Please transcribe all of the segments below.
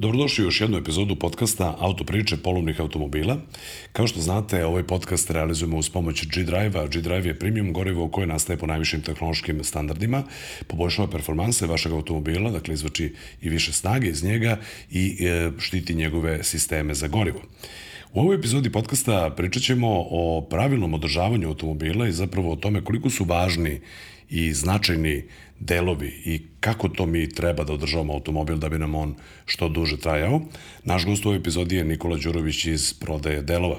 Dobrodošli u još jednu epizodu podcasta Auto priče polovnih automobila. Kao što znate, ovaj podcast realizujemo uz pomoć G-Drive-a. G-Drive je premium gorivo koje nastaje po najvišim tehnološkim standardima, poboljšava performanse vašeg automobila, dakle izvači i više snage iz njega i e, štiti njegove sisteme za gorivo. U ovoj epizodi podcasta pričat ćemo o pravilnom održavanju automobila i zapravo o tome koliko su važni i značajni delovi i kako to mi treba da održavamo automobil da bi nam on što duže trajao. Naš gost u ovoj epizodi je Nikola Đurović iz prodaje delova.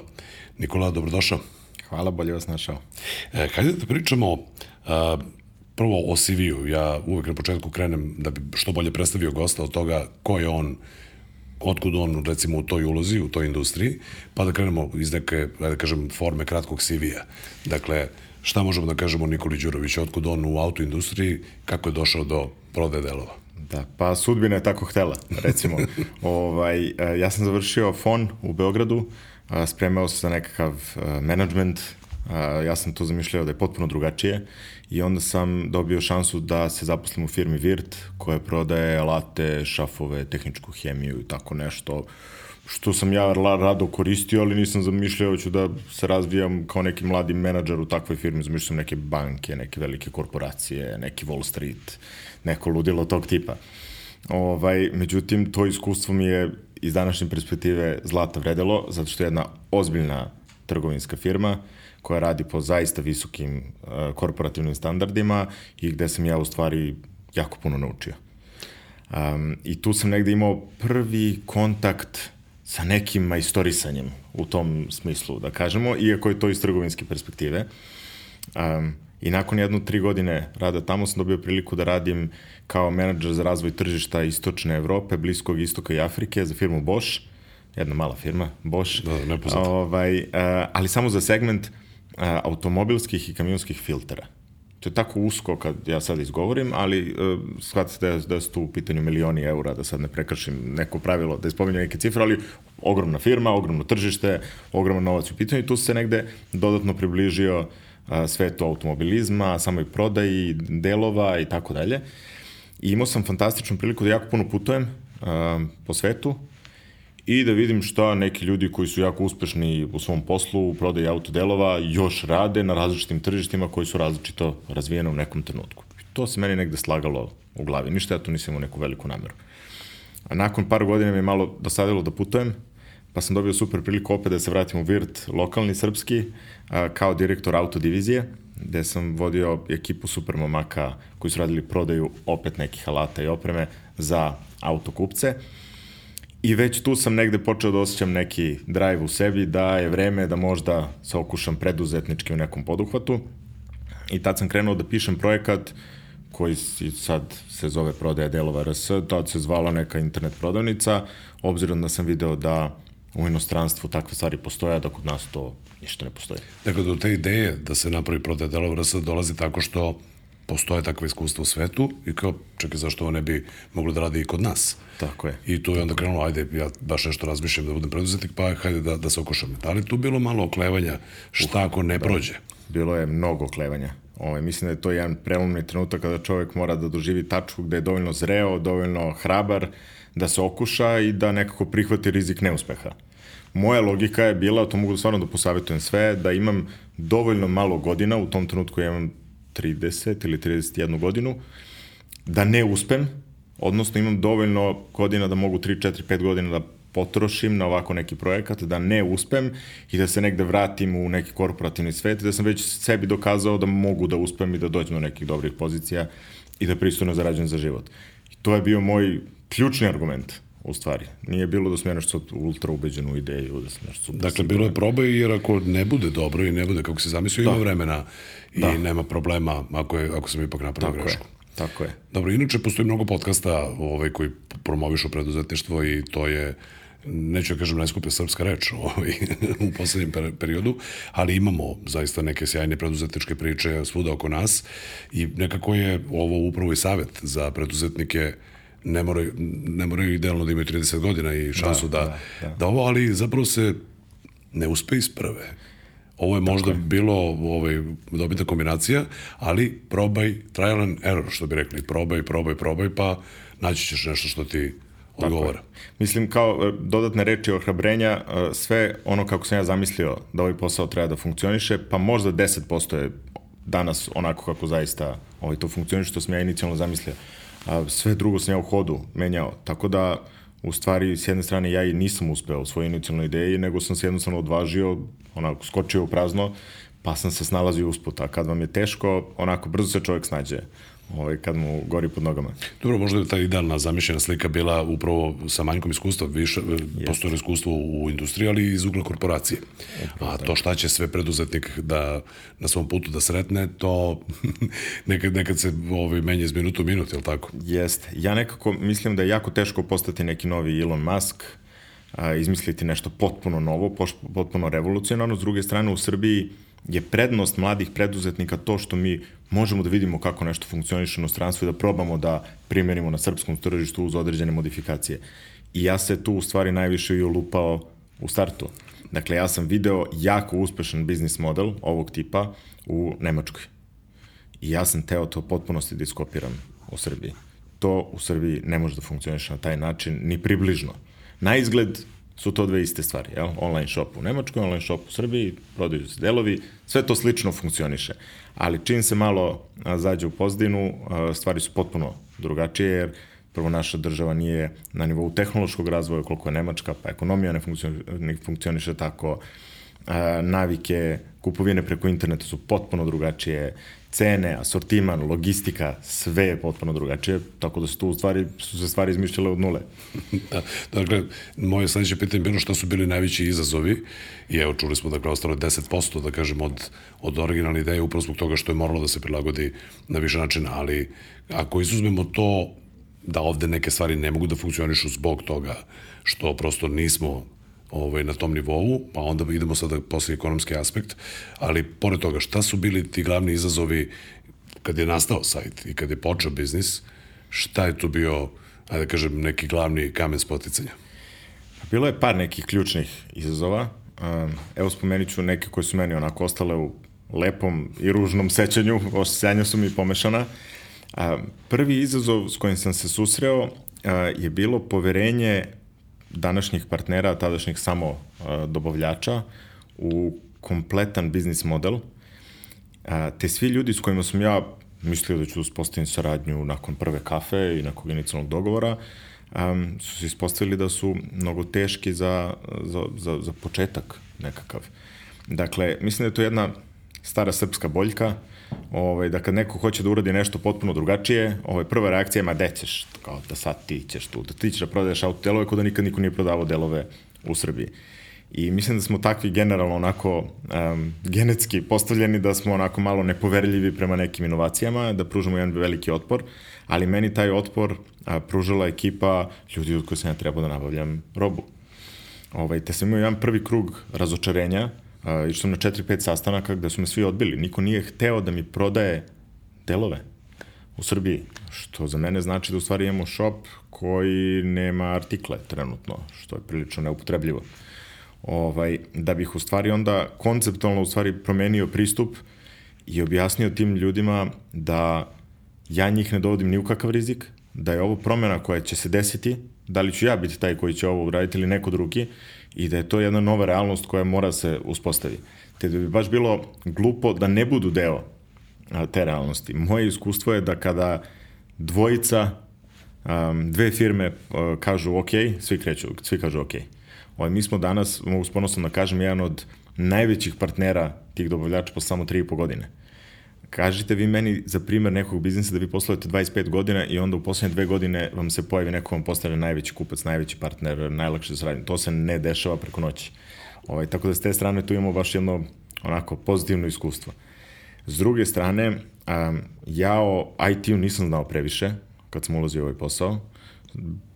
Nikola, dobrodošao. Hvala, bolje vas našao. E, hajde da pričamo a, prvo o CV-u. Ja uvek na početku krenem da bi što bolje predstavio gosta od toga ko je on otkud on recimo u toj ulozi, u toj industriji, pa da krenemo iz neke, da kažem, forme kratkog CV-a. Dakle, šta možemo da kažemo Nikoli Đurović, otkud on u autoindustriji, kako je došao do prode delova? Da, pa sudbina je tako htela, recimo. ovaj, e, ja sam završio FON u Beogradu, spremao se za nekakav e, management, ja sam to zamišljao da je potpuno drugačije i onda sam dobio šansu da se zaposlim u firmi Virt koja prodaje alate, šafove, tehničku hemiju i tako nešto što sam ja rado koristio, ali nisam zamišljao ću da se razvijam kao neki mladi menadžer u takvoj firmi, zamišljao sam neke banke, neke velike korporacije, neki Wall Street, neko ludilo tog tipa. Ovaj, međutim, to iskustvo mi je iz današnje perspektive zlata vredelo, zato što je jedna ozbiljna trgovinska firma koja radi po zaista visokim uh, korporativnim standardima i gde sam ja u stvari jako puno naučio. Um, I tu sam negde imao prvi kontakt sa nekim majstorisanjem u tom smislu, da kažemo, iako je to iz trgovinske perspektive. Um, I nakon jednu tri godine rada tamo sam dobio priliku da radim kao menadžer za razvoj tržišta Istočne Evrope, Bliskog Istoka i Afrike za firmu Bosch, jedna mala firma, Bosch, da, nepoznata. ovaj, uh, ali samo za segment uh, automobilskih i kamionskih filtera to je tako usko kad ja sad izgovorim, ali uh, shvatite da, da su tu u pitanju milioni eura, da sad ne prekršim neko pravilo, da ispominju neke cifre, ali ogromna firma, ogromno tržište, ogroman novac u pitanju i tu se negde dodatno približio uh, svetu automobilizma, samoj prodaji, delova i tako dalje. I imao sam fantastičnu priliku da jako puno putujem uh, po svetu, i da vidim šta neki ljudi koji su jako uspešni u svom poslu, u prodaji autodelova, još rade na različitim tržištima koji su različito razvijene u nekom trenutku. I to se meni negde slagalo u glavi. Ništa ja tu nisam imao neku veliku nameru. A nakon par godina mi je malo dosadilo da putujem, pa sam dobio super priliku opet da se vratim u Virt, lokalni srpski, kao direktor autodivizije, gde sam vodio ekipu super momaka koji su radili prodaju opet nekih alata i opreme za autokupce. I već tu sam negde počeo da osjećam neki drive u sebi, da je vreme da možda se okušam preduzetnički u nekom poduhvatu. I tad sam krenuo da pišem projekat koji sad se zove prodaja delova RS, tad se zvala neka internet prodavnica, obzirom da sam video da u inostranstvu takve stvari postoje, da kod nas to ništa ne postoji. Dakle, do te ideje da se napravi prodaja delova RS dolazi tako što postoje takve iskustva u svetu i kao, čekaj, zašto ovo ne bi moglo da radi i kod nas? Tako je. I tu je onda krenulo, ajde, ja baš nešto razmišljam da budem preduzetnik, pa hajde da, da se okušam. Da li tu bilo malo oklevanja, šta ako ne da. prođe? Bilo je mnogo oklevanja. Ovaj, mislim da je to jedan prelomni trenutak kada čovjek mora da doživi tačku gde je dovoljno zreo, dovoljno hrabar, da se okuša i da nekako prihvati rizik neuspeha. Moja logika je bila, to mogu stvarno da posavetujem sve, da imam dovoljno malo godina, u tom trenutku ja imam 30 ili 31 godinu, da ne uspem, odnosno imam dovoljno godina da mogu 3, 4, 5 godina da potrošim na ovako neki projekat, da ne uspem i da se negde vratim u neki korporativni svet da sam već sebi dokazao da mogu da uspem i da dođem do nekih dobrih pozicija i da pristojno zarađujem za život. I to je bio moj ključni argument u stvari. Nije bilo da ja nešto ultra ubeđen u ideju, da sam nešto Dakle, bilo je proba jer ako ne bude dobro i ne bude kako se zamislio, da. ima vremena i da. nema problema ako, je, ako sam ipak napravio Tako grešku. Je. Tako je. Dobro, inače postoji mnogo podcasta ovaj, koji promovišu preduzetništvo i to je neću da kažem najskuplja srpska reč ovaj, u poslednjem periodu, ali imamo zaista neke sjajne preduzetničke priče svuda oko nas i nekako je ovo upravo i savet za preduzetnike ne moraju, ne moraju idealno da imaju 30 godina i šansu da, da, da, da. da ovo, ali zapravo se ne uspe iz prve. Ovo je možda je. bilo ovaj, dobita kombinacija, ali probaj, trial and error, što bi rekli, probaj, probaj, probaj, pa naći ćeš nešto što ti odgovara. Tako. Mislim, kao e, dodatne reči ohrabrenja, e, sve ono kako sam ja zamislio da ovaj posao treba da funkcioniše, pa možda 10% je danas onako kako zaista ovaj, to funkcioniše, što sam ja inicijalno zamislio. A sve drugo sam ja u hodu menjao, tako da u stvari, s jedne strane, ja i nisam uspeo u svojoj inicijalnoj ideji, nego sam se jednostavno odvažio, onako, skočio u prazno, pa sam se snalazio usput, a kad vam je teško, onako, brzo se čovjek snađe ovaj, kad mu gori pod nogama. Dobro, možda je ta idealna zamišljena slika bila upravo sa manjkom iskustva, više, yes. postoje iskustvo u industriji, ali iz ugla korporacije. A to šta će sve preduzetnik da na svom putu da sretne, to nekad, nekad se ovaj, menja iz minuta u minut, je li tako? Jeste. Ja nekako mislim da je jako teško postati neki novi Elon Musk, a, izmisliti nešto potpuno novo, potpuno revolucionarno. S druge strane, u Srbiji je prednost mladih preduzetnika to što mi možemo da vidimo kako nešto funkcioniše u inostranstvu i da probamo da primjerimo na srpskom tržištu uz određene modifikacije. I ja se tu u stvari najviše i ulupao u startu. Dakle, ja sam video jako uspešan biznis model ovog tipa u Nemačkoj. I ja sam teo to potpunosti da iskopiram u Srbiji. To u Srbiji ne može da funkcioniše na taj način, ni približno. Na izgled su to dve iste stvari, jel? Online shop u Nemačkoj, online shop u Srbiji, prodaju se delovi, sve to slično funkcioniše. Ali čim se malo zađe u pozdinu, stvari su potpuno drugačije, jer prvo naša država nije na nivou tehnološkog razvoja koliko je Nemačka, pa ekonomija ne, funkcioniše, ne funkcioniše tako, navike kupovine preko interneta su potpuno drugačije, cene, asortiman, logistika, sve je potpuno drugačije, tako da su tu stvari, su se stvari izmišljale od nule. da, dakle, moje sledeće pitanje bilo šta su bili najveći izazovi i evo čuli smo dakle ostalo 10% da kažem od, od originalne ideje upravo zbog toga što je moralo da se prilagodi na više načina, ali ako izuzmemo to da ovde neke stvari ne mogu da funkcionišu zbog toga što prosto nismo ovaj, na tom nivou, pa onda idemo sada posle ekonomski aspekt, ali pored toga šta su bili ti glavni izazovi kad je nastao sajt i kad je počeo biznis, šta je tu bio, ajde da kažem, neki glavni kamen spoticanja? Bilo je par nekih ključnih izazova. Evo spomenut ću neke koje su meni onako ostale u lepom i ružnom sećanju, osjećanja su mi pomešana. Prvi izazov s kojim sam se susreo je bilo poverenje današnjih partnera, tadašnjih samo uh, dobavljača u kompletan biznis model, uh, te svi ljudi s kojima sam ja mislio da ću uspostaviti saradnju nakon prve kafe i nakon inicijalnog dogovora, um, su se ispostavili da su mnogo teški za, za, za, za početak nekakav. Dakle, mislim da je to jedna stara srpska boljka, ovaj, da kad neko hoće da uradi nešto potpuno drugačije, ovaj, prva reakcija je, ma ćeš, kao da sad ti ćeš tu, da ti ćeš da prodaješ auto delove, kod da nikad niko nije prodavao delove u Srbiji. I mislim da smo takvi generalno onako um, genetski postavljeni da smo onako malo nepoverljivi prema nekim inovacijama, da pružamo jedan veliki otpor, ali meni taj otpor a, pružala ekipa ljudi od koje sam ja trebao da nabavljam robu. Ovaj, te sam imao jedan prvi krug razočarenja, Uh, išao sam na 4-5 sastanaka gde su me svi odbili. Niko nije hteo da mi prodaje delove u Srbiji, što za mene znači da u stvari imamo shop koji nema artikle trenutno, što je prilično neupotrebljivo. Ovaj, da bih u stvari onda konceptualno u stvari promenio pristup i objasnio tim ljudima da ja njih ne dovodim ni u kakav rizik, da je ovo promena koja će se desiti, da li ću ja biti taj koji će ovo uraditi ili neko drugi i da je to jedna nova realnost koja mora se uspostavi. Te da bi baš bilo glupo da ne budu deo te realnosti. Moje iskustvo je da kada dvojica, dve firme uh, kažu ok, svi kreću, svi kažu ok. Ovaj, mi smo danas, mogu s ponosom da kažem, jedan od najvećih partnera tih dobavljača po samo 3,5 godine kažite vi meni za primer nekog biznisa da vi poslujete 25 godina i onda u poslednje dve godine vam se pojavi neko vam postavlja najveći kupac, najveći partner, najlakše saradnje. To se ne dešava preko noći. Ovaj, tako da s te strane tu imamo baš jedno onako pozitivno iskustvo. S druge strane, um, ja o IT-u nisam znao previše kad sam ulazio u ovaj posao.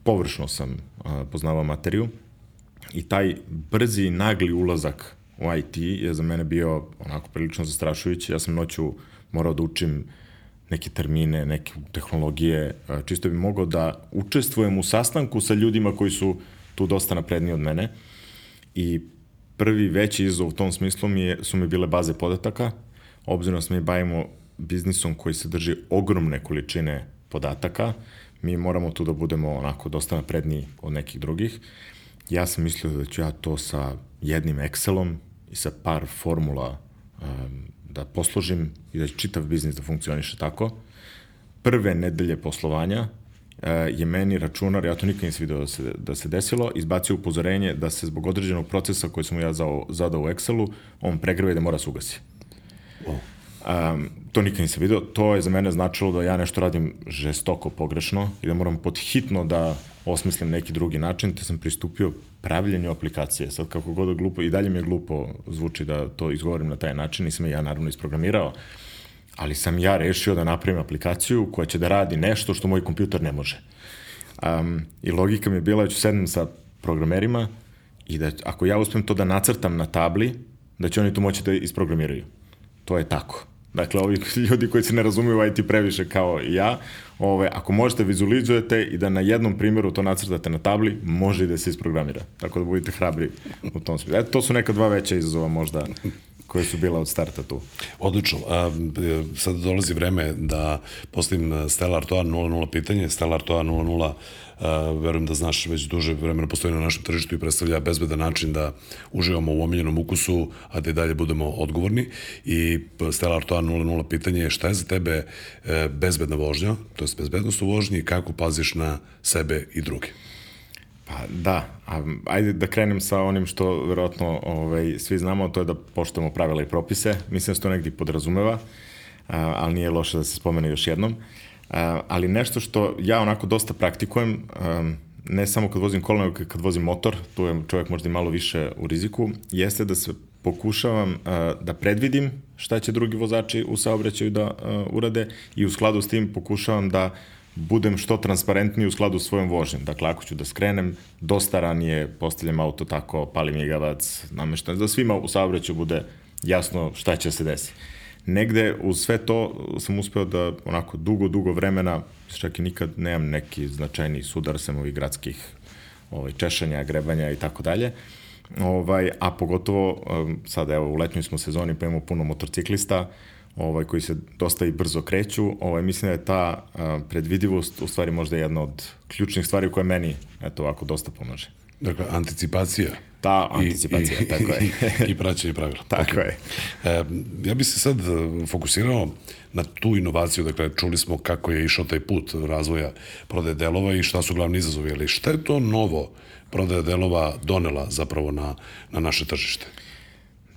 Površno sam uh, poznavao materiju i taj brzi nagli ulazak u IT je za mene bio onako prilično zastrašujući. Ja sam noću morao da učim neke termine, neke tehnologije, čisto bi mogao da učestvujem u sastanku sa ljudima koji su tu dosta napredniji od mene. I prvi veći izazov u tom smislu mi je, su mi bile baze podataka, obzirom da se mi bavimo biznisom koji se drži ogromne količine podataka, mi moramo tu da budemo onako dosta napredniji od nekih drugih. Ja sam mislio da ću ja to sa jednim Excelom i sa par formula um, da posložim i da će čitav biznis da funkcioniše tako. Prve nedelje poslovanja uh, je meni računar, ja to nikad nisam vidio da se, da se desilo, izbacio upozorenje da se zbog određenog procesa koji sam ja zao, zadao u Excelu, on pregreve da mora se ugasi. Wow. Um, to nikad nisam vidio. To je za mene značilo da ja nešto radim žestoko pogrešno i da moram podhitno da osmislim neki drugi način, te sam pristupio pravljenju aplikacije. Sad kako god glupo, i dalje mi je glupo zvuči da to izgovorim na taj način, nisam ja naravno isprogramirao, ali sam ja rešio da napravim aplikaciju koja će da radi nešto što moj kompjuter ne može. Um, I logika mi je bila da ću sednem sa programerima i da ako ja uspem to da nacrtam na tabli, da će oni to moći da isprogramiraju. To je tako. Dakle, ovi ljudi koji se ne razumiju IT previše kao i ja, ove, ako možete vizualizujete i da na jednom primjeru to nacrtate na tabli, može i da se isprogramira. Tako da budete hrabri u tom smislu. Eto, to su neka dva veća izazova možda koje su bila od starta tu. Odlično. A, sad dolazi vreme da postavim Stella Artois 00 pitanje. Stella Artois 00 Uh, verujem da znaš već duže vremena postoji na našem tržištu i predstavlja bezbedan način da uživamo u omiljenom ukusu, a da i dalje budemo odgovorni. I Stella Artois 00 pitanje je šta je za tebe uh, bezbedna vožnja, to je bezbednost u vožnji i kako paziš na sebe i druge? Pa da, a, ajde da krenem sa onim što verovatno ovaj, svi znamo, to je da poštujemo pravila i propise. Mislim da se to negdje podrazumeva, a, ali nije loše da se spomene još jednom. A, ali nešto što ja onako dosta praktikujem, a, ne samo kad vozim kola, nego kad vozim motor, tu je čovjek možda i malo više u riziku, jeste da se pokušavam a, da predvidim šta će drugi vozači u saobraćaju da urade i u skladu s tim pokušavam da budem što transparentniji u skladu s svojom vožnjom. Dakle, ako ću da skrenem, dosta ranije postavljam auto tako, palim jegavac, nameštam, da svima u saobraćaju bude jasno šta će se desiti. Negde uz sve to sam uspeo da onako dugo, dugo vremena, čak i nikad nemam neki značajni sudar sem ovih gradskih ovaj, češanja, grebanja i tako dalje. Ovaj, a pogotovo, sada evo u letnjoj smo sezoni pa imamo puno motorciklista, ovaj, koji se dosta i brzo kreću. Ovaj, mislim da je ta predvidivost u stvari možda jedna od ključnih stvari koje meni eto ovako dosta pomaže. Dakle, anticipacija. Ta anticipacija, i, tako je. I praćenje pravila. Tako okay. je. E, ja bih se sad e, fokusirao na tu inovaciju, dakle, čuli smo kako je išao taj put razvoja prodaje delova i šta su glavni izazovi, ali šta je to novo prodaja delova donela zapravo na, na naše tržište?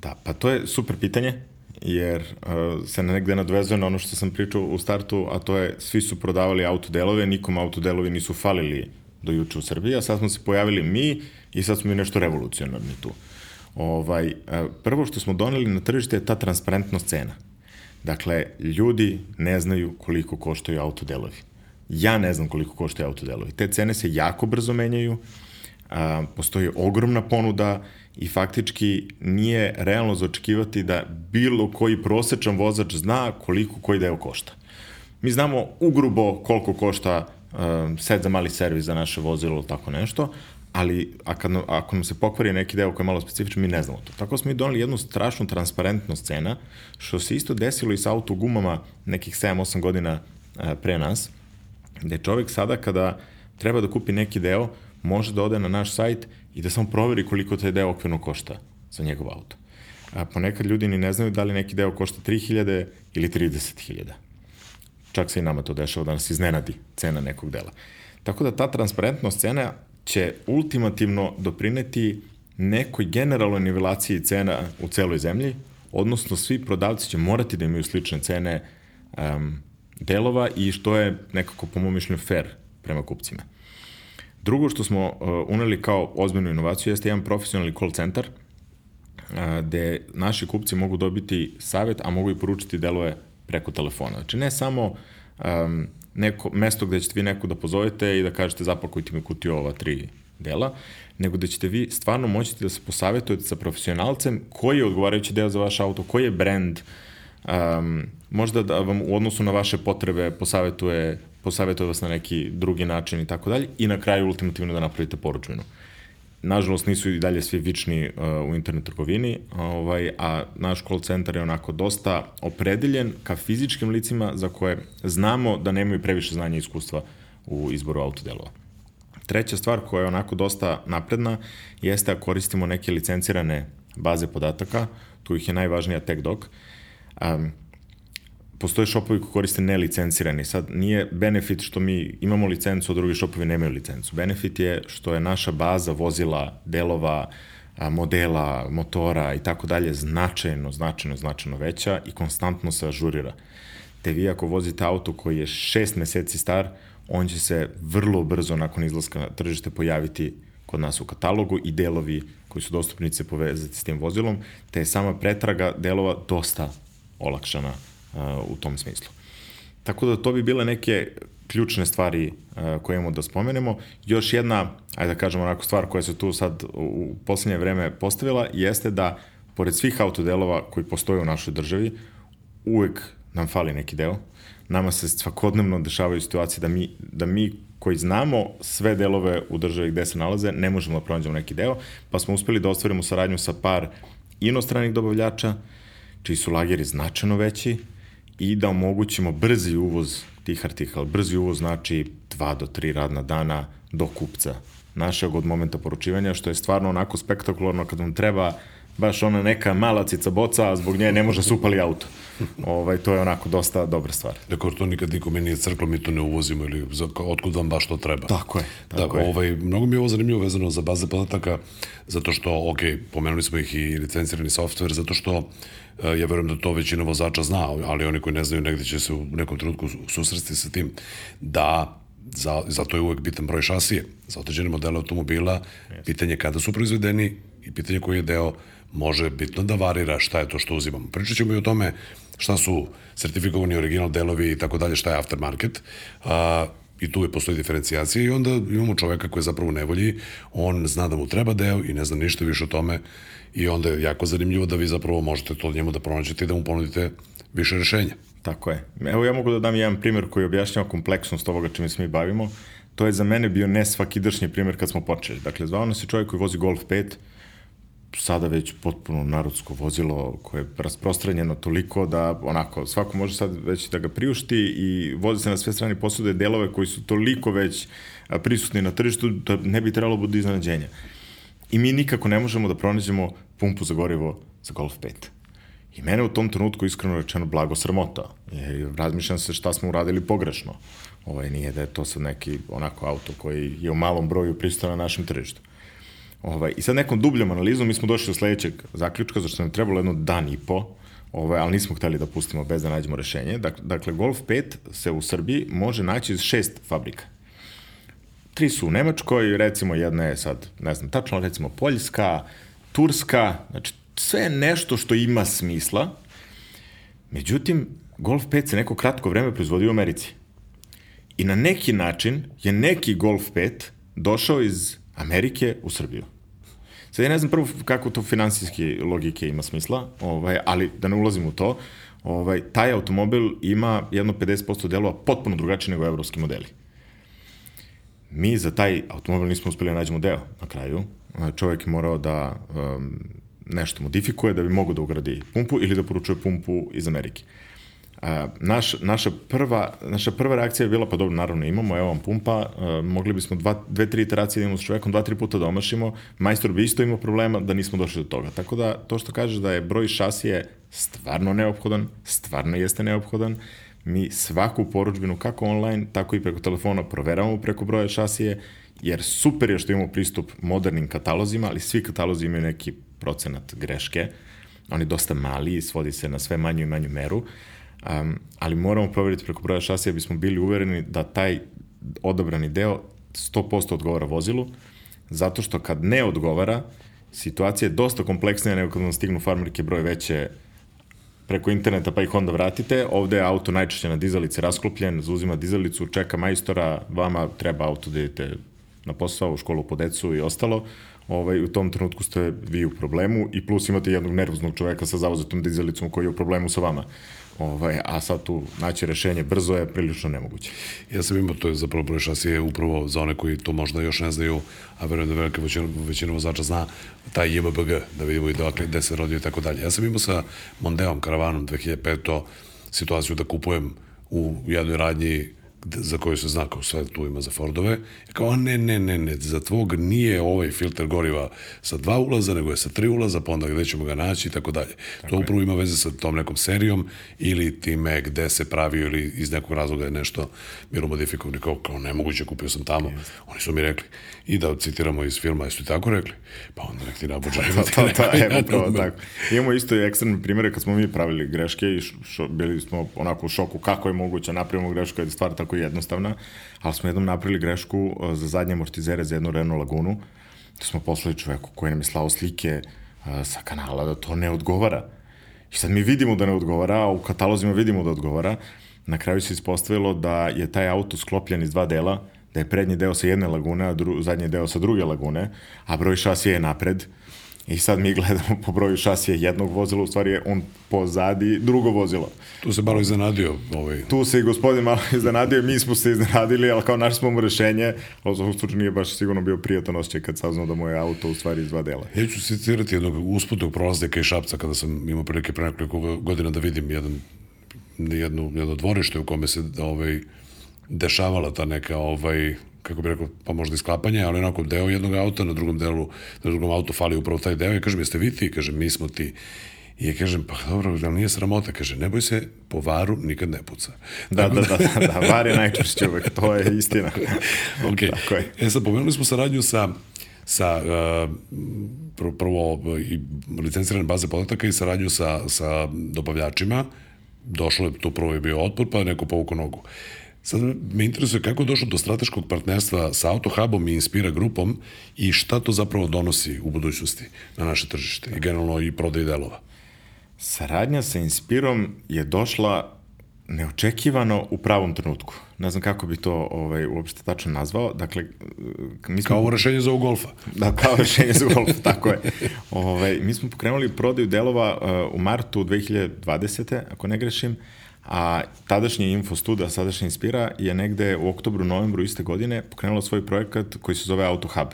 Da, pa to je super pitanje jer uh, se negde nadvezuje na ono što sam pričao u startu, a to je svi su prodavali autodelove, nikom autodelovi nisu falili do juče u Srbiji, a sad smo se pojavili mi i sad smo mi nešto revolucionarni tu. Ovaj, uh, prvo što smo doneli na tržište je ta transparentnost cena. Dakle, ljudi ne znaju koliko koštaju autodelovi. Ja ne znam koliko koštaju autodelovi. Te cene se jako brzo menjaju, postoji ogromna ponuda i faktički nije realno zaočekivati da bilo koji prosečan vozač zna koliko koji deo košta. Mi znamo ugrubo koliko košta um, set za mali servis za naše vozilo ili tako nešto, ali a kad, ako nam se pokvari neki deo koji je malo specifičan, mi ne znamo to. Tako smo mi donali jednu strašnu transparentnost cena, što se isto desilo i sa autogumama nekih 7-8 godina uh, pre nas, gde čovek sada kada treba da kupi neki deo, može da ode na naš sajt i da samo proveri koliko taj deo okvirno košta za njegov auto. A ponekad ljudi ni ne znaju da li neki deo košta 3000 ili 30.000. Čak se i nama to dešava da nas iznenadi cena nekog dela. Tako da ta transparentnost cena će ultimativno doprineti nekoj generalnoj nivelaciji cena u celoj zemlji, odnosno svi prodavci će morati da imaju slične cene um, delova i što je nekako po mom mišljenju fair prema kupcima. Drugo što smo uh, uneli kao ozbiljnu inovaciju jeste jedan profesionalni call centar uh, gde naši kupci mogu dobiti savet, a mogu i poručiti delove preko telefona. Znači ne samo um, neko mesto gde ćete vi neku da pozovete i da kažete zapakujte mi kutiju ova tri dela, nego da ćete vi stvarno moći da se posavetujete sa profesionalcem koji je odgovarajući deo za vaš auto, koji je brand, um, možda da vam u odnosu na vaše potrebe posavetuje posavetuje vas na neki drugi način i tako dalje i na kraju ultimativno da napravite poručbinu. Nažalost nisu i dalje svi vični uh, u internet trgovini, ovaj, a naš call center je onako dosta opredeljen ka fizičkim licima za koje znamo da nemaju previše znanja i iskustva u izboru autodelova. Treća stvar koja je onako dosta napredna jeste da koristimo neke licencirane baze podataka, tu ih je najvažnija TechDoc. Um, postoje šopovi koji koriste nelicencirani. Sad, nije benefit što mi imamo licencu, a drugi šopovi nemaju licencu. Benefit je što je naša baza vozila, delova, modela, motora i tako dalje značajno, značajno, značajno veća i konstantno se ažurira. Te vi ako vozite auto koji je šest meseci star, on će se vrlo brzo nakon izlaska na tržište pojaviti kod nas u katalogu i delovi koji su dostupni se povezati s tim vozilom, te je sama pretraga delova dosta olakšana u tom smislu. Tako da to bi bile neke ključne stvari uh, koje imamo da spomenemo. Još jedna, ajde da kažemo onako stvar koja se tu sad u poslednje vreme postavila, jeste da pored svih autodelova koji postoje u našoj državi, uvek nam fali neki deo. Nama se svakodnevno dešavaju situacije da mi, da mi koji znamo sve delove u državi gde se nalaze, ne možemo da pronađemo neki deo, pa smo uspeli da ostvarimo saradnju sa par inostranih dobavljača, čiji su lageri značajno veći i da omogućimo brzi uvoz tih artikala. Brzi uvoz znači 2 do 3 radna dana do kupca našeg od momenta poručivanja, što je stvarno onako spektakularno kad vam treba baš ona neka mala cica boca, a zbog nje ne može supali auto. ovaj, to je onako dosta dobra stvar. Dakle, to nikad nikome nije crklo, mi to ne uvozimo ili otkud vam baš to treba. Tako je. Tako da, je. Ovaj, mnogo mi je ovo zanimljivo vezano za baze podataka, zato što, ok, pomenuli smo ih i licencirani software, zato što eh, ja verujem da to većina vozača zna, ali oni koji ne znaju negde će se u nekom trenutku susresti sa tim, da za, zato je uvek bitan broj šasije. Za određene modele automobila, yes. pitanje kada su proizvedeni i pitanje koji je deo može bitno da varira šta je to što uzimamo. Pričat ćemo i o tome šta su sertifikovani original delovi i tako dalje, šta je aftermarket. A, I tu je postoji diferencijacija i onda imamo čoveka koji je zapravo u nevolji, on zna da mu treba deo i ne zna ništa više o tome i onda je jako zanimljivo da vi zapravo možete to njemu da pronađete i da mu ponudite više rešenja. Tako je. Evo ja mogu da dam jedan primjer koji objašnjava kompleksnost ovoga čime se mi bavimo. To je za mene bio ne svakidašnji primjer kad smo počeli. Dakle, zvao nas je čovjek koji vozi Golf 5, sada već potpuno narodsko vozilo koje je rasprostranjeno toliko da onako svako može sad već da ga priušti i vozi se na sve strane posude delove koji su toliko već prisutni na tržištu da ne bi trebalo bude iznenađenja. I mi nikako ne možemo da pronađemo pumpu za gorivo za Golf 5. I mene u tom trenutku iskreno rečeno blago sramota. Razmišljam se šta smo uradili pogrešno. Ovaj, nije da je to sad neki onako auto koji je u malom broju pristao na našem tržištu. Ovaj, I sad nekom dubljom analizom mi smo došli do sledećeg zaključka, zašto nam trebalo jedno dan i po, ovaj, ali nismo hteli da pustimo bez da nađemo rešenje. Dakle, dakle, Golf 5 se u Srbiji može naći iz šest fabrika. Tri su u Nemačkoj, recimo jedna je sad, ne znam tačno, recimo Poljska, Turska, znači sve je nešto što ima smisla. Međutim, Golf 5 se neko kratko vreme proizvodi u Americi. I na neki način je neki Golf 5 došao iz Amerike u Srbiju. Sad ja ne znam prvo kako to finansijski logike ima smisla, ovaj, ali da ne ulazim u to, ovaj, taj automobil ima jedno 50% delova potpuno drugačije nego evropski modeli. Mi za taj automobil nismo uspeli da nađemo deo na kraju. Čovjek je morao da um, nešto modifikuje da bi mogo da ugradi pumpu ili da poručuje pumpu iz Amerike. A, naš, naša, prva, naša prva reakcija je bila, pa dobro, naravno imamo, evo vam pumpa, a, mogli bismo dva, dve, tri iteracije da imamo s čovekom, dva, tri puta da omašimo, majstor bi isto imao problema da nismo došli do toga. Tako da, to što kažeš da je broj šasije stvarno neophodan, stvarno jeste neophodan, mi svaku poručbinu, kako online, tako i preko telefona, proveravamo preko broja šasije, jer super je što imamo pristup modernim katalozima, ali svi katalozi imaju neki procenat greške, oni dosta mali i svodi se na sve manju i manju meru, um, ali moramo proveriti preko broja šasija bismo bili uvereni da taj odabrani deo 100% odgovara vozilu, zato što kad ne odgovara, situacija je dosta kompleksnija nego kad vam stignu farmerke broje veće preko interneta pa ih onda vratite. Ovde je auto najčešće na dizalici rasklopljen, zauzima dizalicu, čeka majstora, vama treba auto da idete na posao, u školu po decu i ostalo ovaj, u tom trenutku ste vi u problemu i plus imate jednog nervoznog čoveka sa zauzetom dizelicom koji je u problemu sa vama. Ovaj, a sad tu naći rešenje brzo je prilično nemoguće. Ja sam imao, to je zapravo broj šasije upravo za one koji to možda još ne znaju, a verujem da velika većina, većina vozača zna, taj JMBG, da vidimo i dakle gde se rodio i tako dalje. Ja sam imao sa Mondeom, karavanom 2005. situaciju da kupujem u jednoj radnji za koju se zna kao sve tu ima za Fordove, je kao, a ne, ne, ne, ne, za tvog nije ovaj filter goriva sa dva ulaza, nego je sa tri ulaza, pa onda gde ćemo ga naći i tako dalje. To upravo ima veze sa tom nekom serijom ili time gde se pravi ili iz nekog razloga je nešto bilo modifikovano. Kao, kao nemoguće, kupio sam tamo. Oni su mi rekli, i da citiramo iz filma, jesu tako rekli? Pa onda nek ti nabuđaju. to, to, to, evo, to, tako. Imamo isto i ekstremne primere kad smo mi pravili greške i šo, bili smo onako u šoku kako je moguće napravimo grešku kad je stvar tako jednostavna, ali smo jednom napravili grešku uh, za zadnje amortizere za jednu Renault Lagunu, da smo poslali čoveku koji nam je slao slike uh, sa kanala da to ne odgovara. I sad mi vidimo da ne odgovara, a u katalozima vidimo da odgovara. Na kraju se ispostavilo da je taj auto sklopljen iz dva dela, da je prednji deo sa jedne lagune, a dru, zadnji deo sa druge lagune, a broj šasije je napred. I sad mi gledamo po broju šasije jednog vozila, u stvari je on pozadi drugo vozilo. Tu se malo iznenadio. Ovaj. Tu se i gospodin malo iznenadio, mi smo se iznenadili, ali kao našli smo mu rešenje, ali za slučaju nije baš sigurno bio prijatan osjećaj kad saznao da mu je auto u stvari iz dva dela. Ja ću citirati jednog usputnog prolaznika iz Šapca kada sam imao prilike pre nekoliko godina da vidim jedan, jedno, jedno dvorište u kome se ovaj, dešavala ta neka ovaj, kako bih rekao, pa možda isklapanje, ali onako deo jednog auta, na drugom delu, na drugom autu fali upravo taj deo i kažem, jeste vi ti? Kažem, mi smo ti. I ja kažem, pa dobro, da nije sramota? Kaže, ne boj se, po varu nikad ne puca. Da, da, da, da, da, var je najčešće uvek, to je istina. ok, Tako je. e sad, pomenuli smo saradnju sa sa uh, prvo i licencirane baze podataka i saradnju sa, sa dobavljačima. Došlo je, tu prvo je bio otpor, pa neko povuko nogu. Sad me interesuje kako je došlo do strateškog partnerstva sa AutoHubom i Inspira grupom i šta to zapravo donosi u budućnosti na naše tržište i generalno i prodaj delova. Saradnja sa Inspirom je došla neočekivano u pravom trenutku. Ne znam kako bi to ovaj, uopšte tačno nazvao. Dakle, mi smo... Kao rešenje za golfa. Da, kao rešenje za golfa, tako je. Ovaj, mi smo pokrenuli prodaju delova uh, u martu 2020. ako ne grešim, a tadašnji Infostud, a sadašnji Inspira, je negde u oktobru, novembru iste godine pokrenula svoj projekat koji se zove AutoHub.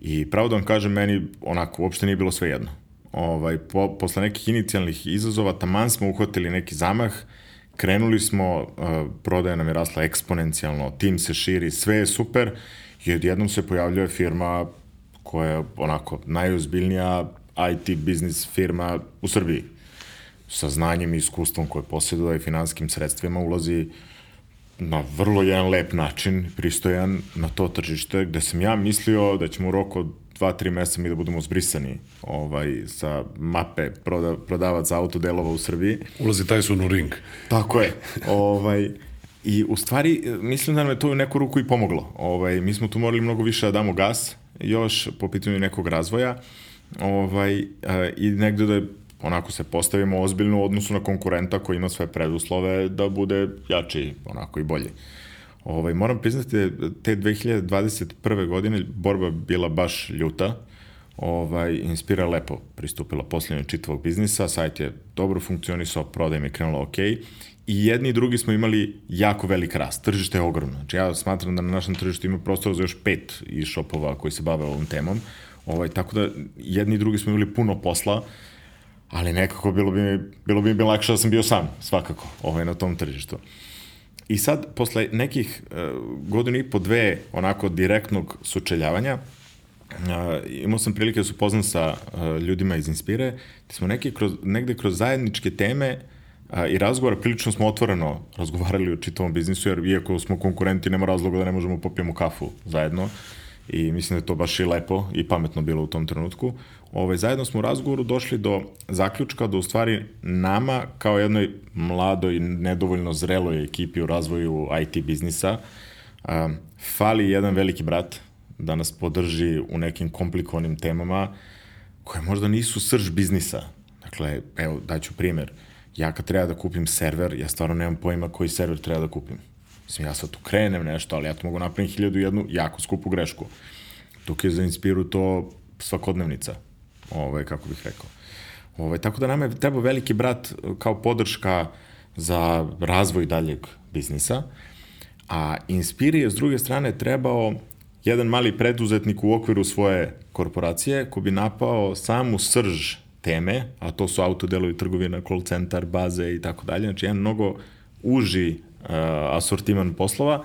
I pravo da vam kažem, meni onako uopšte nije bilo sve jedno. Ovaj, po, posle nekih inicijalnih izazova, taman smo uhvatili neki zamah, krenuli smo, uh, prodaja nam je rasla eksponencijalno, tim se širi, sve je super i odjednom se pojavljuje firma koja je onako najozbiljnija IT biznis firma u Srbiji sa znanjem i iskustvom koje posjeduje i finanskim sredstvima ulazi na vrlo jedan lep način, pristojan na to tržište, gde sam ja mislio da ćemo u roku od dva, tri meseca mi da budemo zbrisani ovaj, sa mape proda, prodavaca autodelova u Srbiji. Ulazi taj su u ring. Tako je. ovaj, I u stvari, mislim da nam je to u neku ruku i pomoglo. Ovaj, mi smo tu morali mnogo više da damo gas, još po pitanju nekog razvoja, ovaj, i negde da je onako se postavimo ozbiljno u odnosu na konkurenta koji ima sve preduslove da bude jači onako i bolji. Ovaj, moram priznati da te 2021. godine borba bila baš ljuta, ovaj, Inspira lepo pristupila posljednju čitavog biznisa, sajt je dobro funkcionisao, prodaj mi krenulo ok, i jedni i drugi smo imali jako velik rast. Tržište je ogromno. Znači ja smatram da na našem tržištu ima prostora za još pet e-shopova koji se bave ovom temom. Ovaj, tako da jedni i drugi smo imali puno posla ali nekako bilo bi mi, bilo bi mi lakše da sam bio sam, svakako, ovaj, na tom tržištu. I sad, posle nekih uh, godinu i po dve onako direktnog sučeljavanja, uh, imao sam prilike da se upoznam sa uh, ljudima iz Inspire, gde smo neki kroz, negde kroz zajedničke teme uh, i razgovora prilično smo otvoreno razgovarali o čitavom biznisu, jer iako smo konkurenti, nema razloga da ne možemo popijemo kafu zajedno i mislim da je to baš i lepo i pametno bilo u tom trenutku. Ove, zajedno smo u razgovoru došli do zaključka da u stvari nama kao jednoj mladoj, nedovoljno zreloj ekipi u razvoju IT biznisa a, fali jedan veliki brat da nas podrži u nekim komplikovanim temama koje možda nisu srž biznisa. Dakle, evo, daću primer. Ja kad treba da kupim server, ja stvarno nemam pojma koji server treba da kupim. Mislim, ja sad tu krenem nešto, ali ja to mogu napraviti hiljadu jednu jako skupu grešku. Dok je za Inspiru to svakodnevnica ovaj, kako bih rekao. Ovaj, tako da nama je treba veliki brat kao podrška za razvoj daljeg biznisa, a Inspiri je s druge strane trebao jedan mali preduzetnik u okviru svoje korporacije ko bi napao samu srž teme, a to su autodelovi, trgovina, call centar, baze i tako dalje, znači jedan mnogo uži asortiman poslova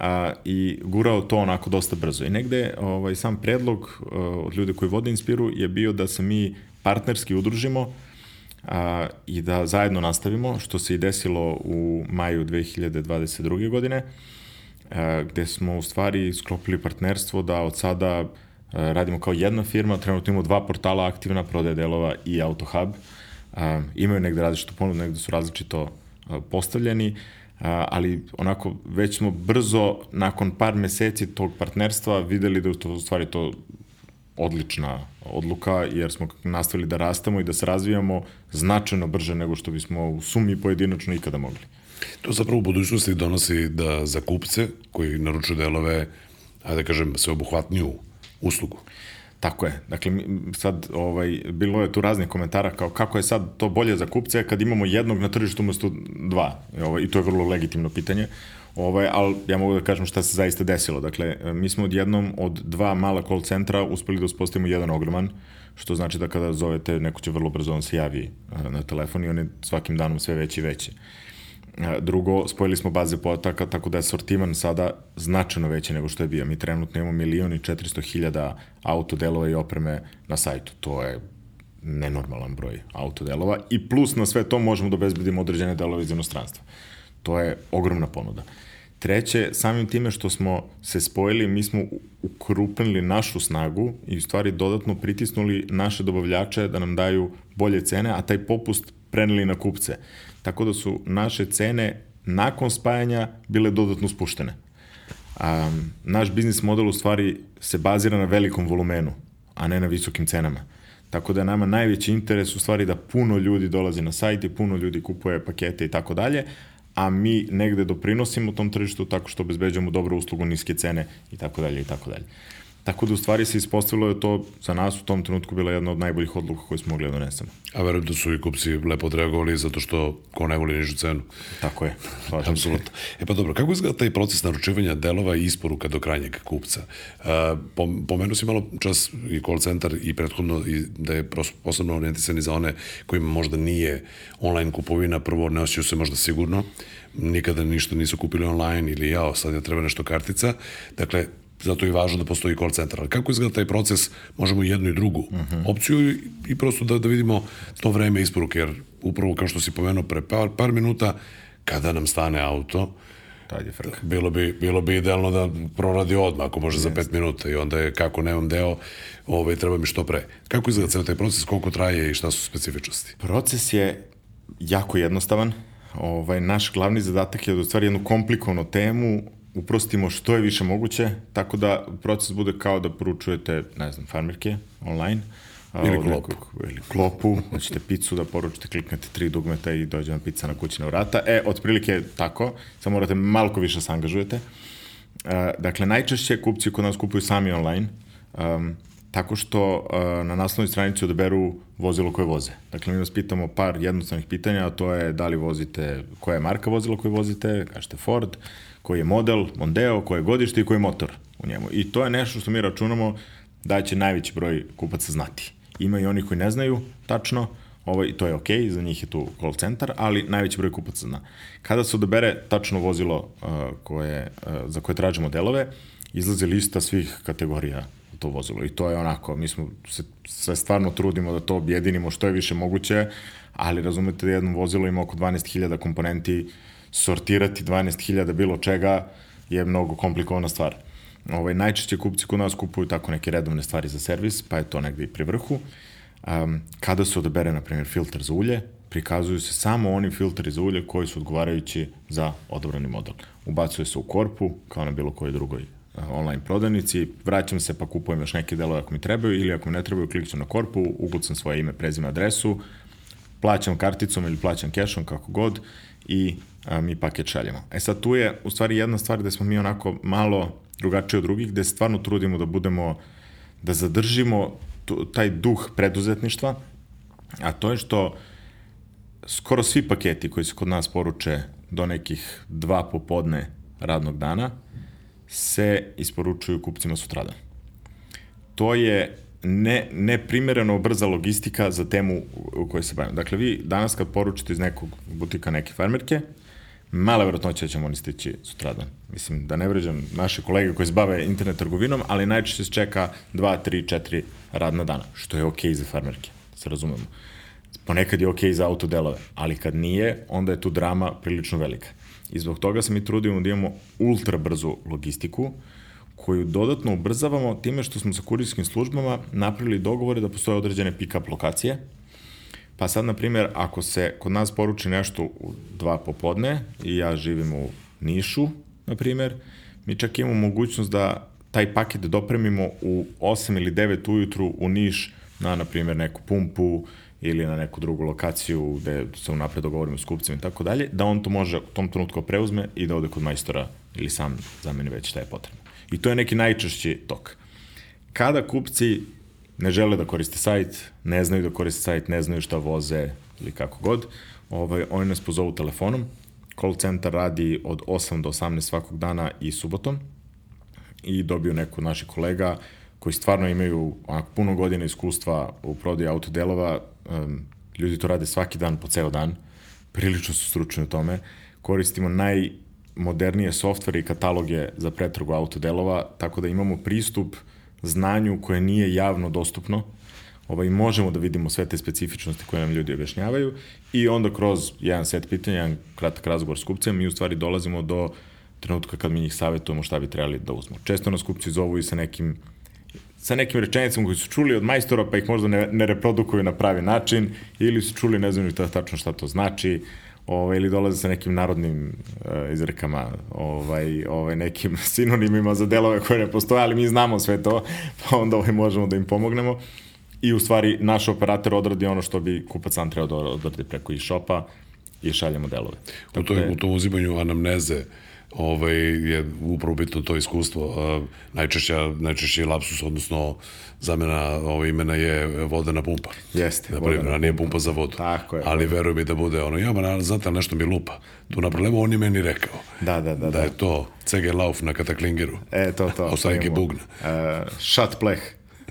a, i gurao to onako dosta brzo. I negde ovaj, sam predlog a, od ljudi koji vode Inspiru je bio da se mi partnerski udružimo a, i da zajedno nastavimo, što se i desilo u maju 2022. godine, a, gde smo u stvari sklopili partnerstvo da od sada radimo kao jedna firma, trenutno imamo dva portala aktivna, prodaje delova i AutoHub. Imaju negde različito ponudu, negde su različito postavljeni, a, ali onako već smo brzo, nakon par meseci tog partnerstva, videli da je to u stvari to odlična odluka, jer smo nastavili da rastemo i da se razvijamo značajno brže nego što bismo u sumi pojedinačno ikada mogli. To zapravo u budućnosti donosi da za kupce koji naručuju delove, ajde da kažem, sveobuhvatniju uslugu. Tako je. Dakle, sad ovaj, bilo je tu raznih komentara kao kako je sad to bolje za kupce kad imamo jednog na tržištu umesto dva. Ovaj, I to je vrlo legitimno pitanje. Ovaj, ali ja mogu da kažem šta se zaista desilo. Dakle, mi smo odjednom od dva mala call centra uspeli da uspostavimo jedan ogroman, što znači da kada zovete, neko će vrlo brzo on se javi na telefon i on je svakim danom sve veći i veći. Drugo, spojili smo baze potaka, tako da je sortiman sada značajno veći nego što je bio. Mi trenutno imamo milion i 400 hiljada autodelova i opreme na sajtu. To je nenormalan broj autodelova i plus na sve to možemo da obezbedimo određene delove iz inostranstva. To je ogromna ponuda. Treće, samim time što smo se spojili, mi smo ukrupnili našu snagu i u stvari dodatno pritisnuli naše dobavljače da nam daju bolje cene, a taj popust preneli na kupce. Tako da su naše cene nakon spajanja bile dodatno spuštene. A, naš biznis model u stvari se bazira na velikom volumenu, a ne na visokim cenama. Tako da nama najveći interes u stvari da puno ljudi dolazi na sajt i puno ljudi kupuje pakete i tako dalje, a mi negde doprinosimo tom tržištu tako što obezbeđujemo dobru uslugu, niske cene i tako dalje i tako dalje. Tako da u stvari se ispostavilo da to za nas u tom trenutku bila jedna od najboljih odluka koje smo mogli da donesemo. A verujem da su i kupci lepo odreagovali zato što ko ne voli nižu cenu. Tako je. Apsolutno. E pa dobro, kako izgleda taj proces naručivanja delova i isporuka do krajnjeg kupca? Uh, pomenuo si malo čas i call center i prethodno i da je posebno orijentisan i za one kojima možda nije online kupovina, prvo ne osjećaju se možda sigurno, nikada ništa nisu kupili online ili jao, sad je treba nešto kartica. Dakle, zato je važno da postoji call centar. Ali kako izgleda taj proces, možemo jednu i drugu uh. -huh. opciju i, i prosto da, da vidimo to vreme isporuke, jer upravo kao što si pomenuo pre par, par minuta, kada nam stane auto, Tad je frka. Bilo bi, bilo bi idealno da proradi odmah, ako može yes. za pet minuta i onda je kako nemam deo, ovaj, treba mi što pre. Kako izgleda ceo taj proces, koliko traje i šta su specifičnosti? Proces je jako jednostavan. Ovaj, naš glavni zadatak je da u stvari jednu komplikovanu temu uprostimo što je više moguće, tako da proces bude kao da poručujete, ne znam, farmerke online, ili klopu. ili klopu, hoćete picu da poručite, kliknete tri dugmeta i dođe vam pizza na kućna vrata. E, otprilike tako, samo morate malko više se angažujete. Uh, dakle, najčešće kupci kod nas kupuju sami online, um, tako što uh, na naslovnoj stranici odaberu vozilo koje voze. Dakle, mi vas pitamo par jednostavnih pitanja, a to je da li vozite, koja je marka vozila koje vozite, kažete Ford, uh, koji je model, Mondeo, koje je godište i koji je motor u njemu. I to je nešto što mi računamo da će najveći broj kupaca znati. Ima i oni koji ne znaju tačno, ovaj, to je okay, za njih je tu call centar, ali najveći broj kupaca zna. Kada se odabere tačno vozilo uh, koje, uh, za koje tražimo delove, izlaze lista svih kategorija to vozilo. I to je onako, mi smo se sve stvarno trudimo da to objedinimo što je više moguće, ali razumete da jedno vozilo ima oko 12.000 komponenti, sortirati 12.000 bilo čega je mnogo komplikovana stvar. Ovaj, najčešće kupci kod nas kupuju tako neke redovne stvari za servis, pa je to negde i pri vrhu. Um, kada se odabere, na primjer, filter za ulje, prikazuju se samo oni filteri za ulje koji su odgovarajući za odobrani model. Ubacuje se u korpu, kao na bilo kojoj drugoj online prodavnici, vraćam se pa kupujem još neke delove ako mi trebaju ili ako mi ne trebaju, klikćem na korpu, ugucam svoje ime, prezime, adresu, plaćam karticom ili plaćam kešom, kako god, i a, mi paket šaljemo. E sad tu je u stvari jedna stvar gde smo mi onako malo drugačiji od drugih, gde stvarno trudimo da budemo, da zadržimo taj duh preduzetništva, a to je što skoro svi paketi koji se kod nas poruče do nekih dva popodne radnog dana se isporučuju kupcima sutradan. To je ne, neprimereno brza logistika za temu u kojoj se bavimo. Dakle, vi danas kad poručite iz nekog butika neke farmerke, mala verovatnoća da ćemo oni stići sutradan. Mislim, da ne vređam naše kolege koji se bave internet trgovinom, ali najčešće se čeka 2, 3, 4 radna dana, što je okej okay za farmerke, da se razumemo. Ponekad je okej okay za autodelove, ali kad nije, onda je tu drama prilično velika. I zbog toga se mi trudimo da imamo ultra brzu logistiku, koju dodatno ubrzavamo time što smo sa kurirskim službama napravili dogovore da postoje određene pick-up lokacije, Pa sad, na primjer, ako se kod nas poruči nešto u dva popodne i ja živim u Nišu, na primjer, mi čak imamo mogućnost da taj paket dopremimo u 8 ili 9 ujutru u Niš na, na primjer, neku pumpu ili na neku drugu lokaciju gde se unapred dogovorimo s kupcima i tako dalje, da on to može u tom trenutku preuzme i da ode kod majstora ili sam zameni već šta je potrebno. I to je neki najčešći tok. Kada kupci ne žele da koriste sajt, ne znaju da koriste sajt, ne znaju šta voze ili kako god, ovaj, oni nas pozovu telefonom. Call center radi od 8 do 18 svakog dana i subotom i dobiju neku od naših kolega koji stvarno imaju onako puno godina iskustva u prodaju autodelova. Um, ljudi to rade svaki dan po ceo dan. Prilično su stručni u tome. Koristimo najmodernije softvere i kataloge za pretrgu autodelova, tako da imamo pristup uh, znanju koje nije javno dostupno, ovaj, možemo da vidimo sve te specifičnosti koje nam ljudi objašnjavaju i onda kroz jedan set pitanja, jedan kratak razgovor s kupcem, mi u stvari dolazimo do trenutka kad mi njih savjetujemo šta bi trebali da uzmu. Često nas kupci zovu i sa nekim sa nekim rečenicama koji su čuli od majstora pa ih možda ne, ne reprodukuju na pravi način ili su čuli ne znam ni tačno šta to znači ovaj, ili dolaze sa nekim narodnim uh, izrekama, ovaj, ovaj, nekim sinonimima za delove koje ne postoje, ali mi znamo sve to, pa onda ovaj, možemo da im pomognemo. I u stvari naš operator odradi ono što bi kupac sam trebao da odradi preko e-shopa i šaljemo delove. u, toj, da u tom uzimanju anamneze, uh, ovaj, je upravo bitno to iskustvo. Najčešća, najčešći lapsus, odnosno zamena ovaj, imena je vodena pumpa. Jeste. Na primjer, a nije pumpa za vodu. Tako je. Ali veruj mi da bude ono, ja, ma, znate, nešto mi lupa. Tu na problemu on je meni rekao. Da, da, da. Da, da. je to CG Lauf na kataklingeru. E, to, to. Osajke bugna. Uh, šat pleh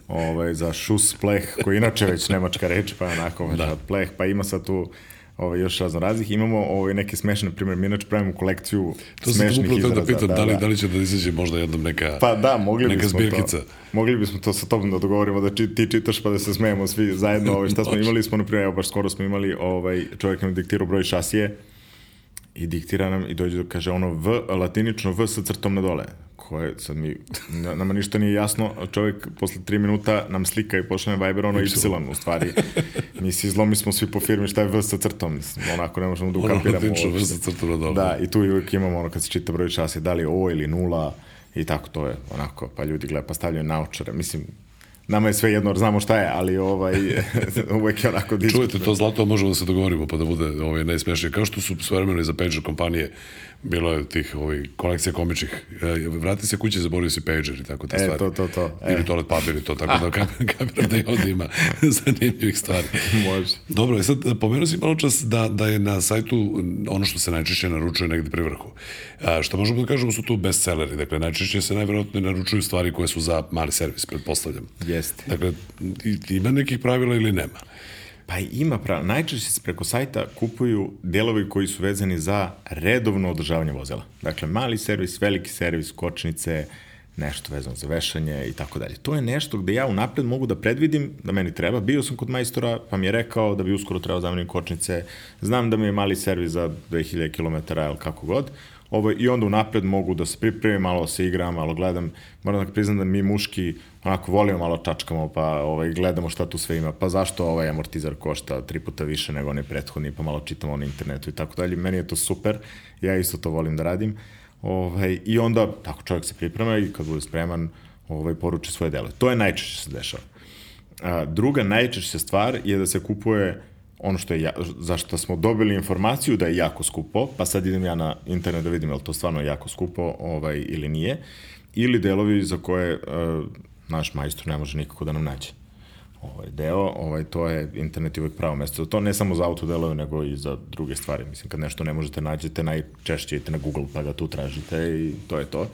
ovaj, za šus pleh, koji inače već nemačka reč, pa onako da. šat pleh, pa ima sad tu ovaj, još razno raznih. Imamo ovaj, neke smešne, na primjer, mi inače pravimo kolekciju to smešnih izraza. To sam da pitam, da, da, li, da li će da izađe možda jednom neka, pa, da, mogli neka bismo zbirkica? To, mogli bismo to sa tobom da dogovorimo, da či, ti čitaš pa da se smejemo svi zajedno. Ovaj, šta smo imali smo, na primjer, evo baš skoro smo imali, ovaj, čovjek nam diktirao broj šasije i diktira nam i dođe da kaže ono V, latinično V sa crtom na dole koje sad mi, nama ništa nije jasno, čovjek posle 3 minuta nam slika i pošle na Viber ono Y, u stvari. Mi se izlomi smo svi po firmi šta je V sa crtom, onako ne možemo da ukapiramo. Ono V sa crtom na dole. Da, i tu uvijek imamo ono kad se čita broj časa, da li je O ili nula, i tako to je onako, pa ljudi gleda, pa stavljaju naočare, mislim, nama je sve jedno, znamo šta je, ali ovaj, uvek je onako diskutno. Čujete, to zlato možemo da se dogovorimo, pa da bude ovaj, najsmešnije. Kao što su svojevremeno i za pager kompanije bilo je tih ovaj, kolekcija komičnih. E, vrati se kuće, zaboravio si pager i tako te e, stvari. to, to, to. Ili e. toalet papir i to, tako da kamera da i ovde ima zanimljivih stvari. Može. Dobro, i sad pomenuo si malo čas da, da je na sajtu ono što se najčešće naručuje negde pri vrhu. A, što možemo da kažemo su tu bestselleri, dakle najčešće se najverovatno naručuju stvari koje su za mali servis, pretpostavljam. Jeste. Dakle, ima nekih pravila ili nema? Pa ima pravila. Najčešće se preko sajta kupuju delovi koji su vezani za redovno održavanje vozila. Dakle, mali servis, veliki servis, kočnice, nešto vezano za vešanje i tako dalje. To je nešto gde ja unapred mogu da predvidim da meni treba. Bio sam kod majstora, pa mi je rekao da bi uskoro trebao zamenim kočnice. Znam da mi je mali servis za 2000 km ili kako god. Ovo, I onda unapred mogu da se pripremim, malo se igram, malo gledam. Moram da priznam da mi muški onako volimo malo čačkamo, pa ovaj, gledamo šta tu sve ima, pa zašto ovaj amortizar košta tri puta više nego onaj prethodni, pa malo čitamo na internetu i tako dalje. Meni je to super, ja isto to volim da radim. Ovaj, I onda tako čovjek se priprema i kad bude spreman, ovaj, poruči svoje dele. To je najčešće se dešava. A, druga najčešća stvar je da se kupuje ono što je, ja, zašto smo dobili informaciju da je jako skupo, pa sad idem ja na internet da vidim je li to stvarno jako skupo ovaj, ili nije, ili delovi za koje uh, naš majstor ne može nikako da nam nađe ovaj deo, ovaj, to je internet je uvek pravo mesto. To ne samo za auto delove, nego i za druge stvari. Mislim, kad nešto ne možete nađete, najčešće idete na Google pa ga tu tražite i to je to.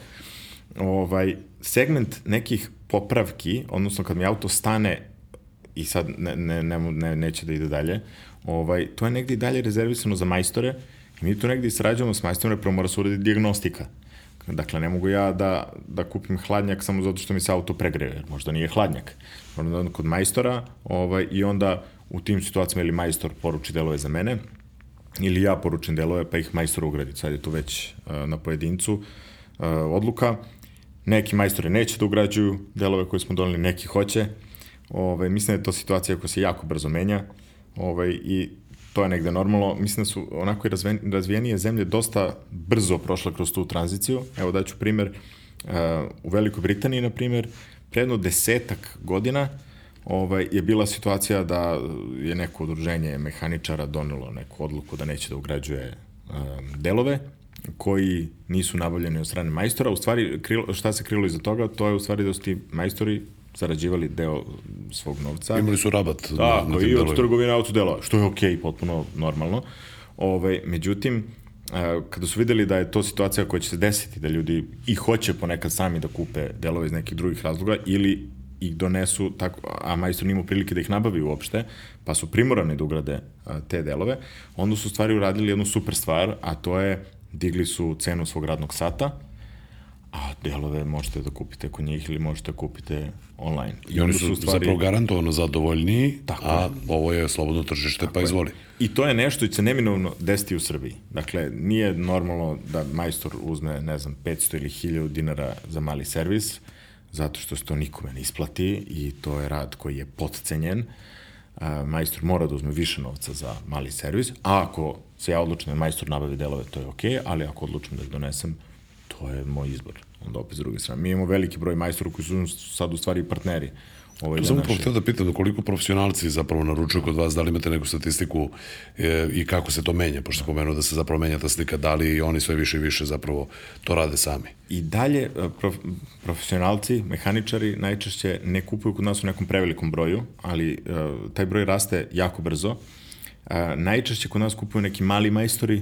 Ovaj, segment nekih popravki, odnosno kad mi auto stane i sad ne, ne, ne, ne, neće da ide dalje, ovaj, to je negde i dalje rezervisano za majstore I mi tu negdje srađamo s majstorom, prvo mora se uraditi diagnostika. Dakle, ne mogu ja da, da kupim hladnjak samo zato što mi se auto pregreje, jer možda nije hladnjak. Moram da kod majstora ovaj, i onda u tim situacijama ili majstor poruči delove za mene, ili ja poručim delove pa ih majstor ugradi. Sad je tu već uh, na pojedincu uh, odluka. Neki majstori neće da ugrađuju delove koje smo doneli, neki hoće. Ovaj, mislim da je to situacija koja se jako brzo menja ovaj, i to je negde normalno. Mislim da su onako i razvijenije zemlje dosta brzo prošle kroz tu tranziciju. Evo daću primer, uh, u Velikoj Britaniji, na primer, predno desetak godina ovaj, je bila situacija da je neko udruženje mehaničara donelo neku odluku da neće da ugrađuje um, delove koji nisu nabavljeni od strane majstora. U stvari, krilo, šta se krilo iza toga? To je u stvari da su ti majstori zarađivali deo svog novca. Imali su rabat. Da, na, na i od trgovine autodelova, što je okej, okay, potpuno normalno. Ove, ovaj, međutim, kada su videli da je to situacija koja će se desiti, da ljudi i hoće ponekad sami da kupe delove iz nekih drugih razloga ili ih donesu, tako, a majstor nima prilike da ih nabavi uopšte, pa su primorani da ugrade a, te delove, onda su stvari uradili jednu super stvar, a to je digli su cenu svog radnog sata, a delove možete da kupite kod njih ili možete da kupite online. I, I oni su, su stvari... zapravo garantovano zadovoljniji, Tako a je. ovo je slobodno tržište, Tako pa izvoli. Je. I to je nešto i se neminovno desiti u Srbiji. Dakle, nije normalno da majstor uzme, ne znam, 500 ili 1000 dinara za mali servis, zato što se to nikome ne isplati i to je rad koji je podcenjen. majstor mora da uzme više novca za mali servis, a ako se ja odlučim da majstor nabavi delove, to je okej, okay, ali ako odlučim da ih donesem, to je moj izbor. Onda opet s druge strane. Mi imamo veliki broj majstora koji su sad u stvari partneri Ovaj, to sam upravo htio da pitam koliko profesionalci zapravo naručuju kod vas, da li imate neku statistiku e, i kako se to menja, pošto se pomenuo da se zapravo menja ta slika, da li oni sve više i više zapravo to rade sami? I dalje e, prof, profesionalci, mehaničari najčešće ne kupuju kod nas u nekom prevelikom broju, ali e, taj broj raste jako brzo. E, najčešće kod nas kupuju neki mali majstori,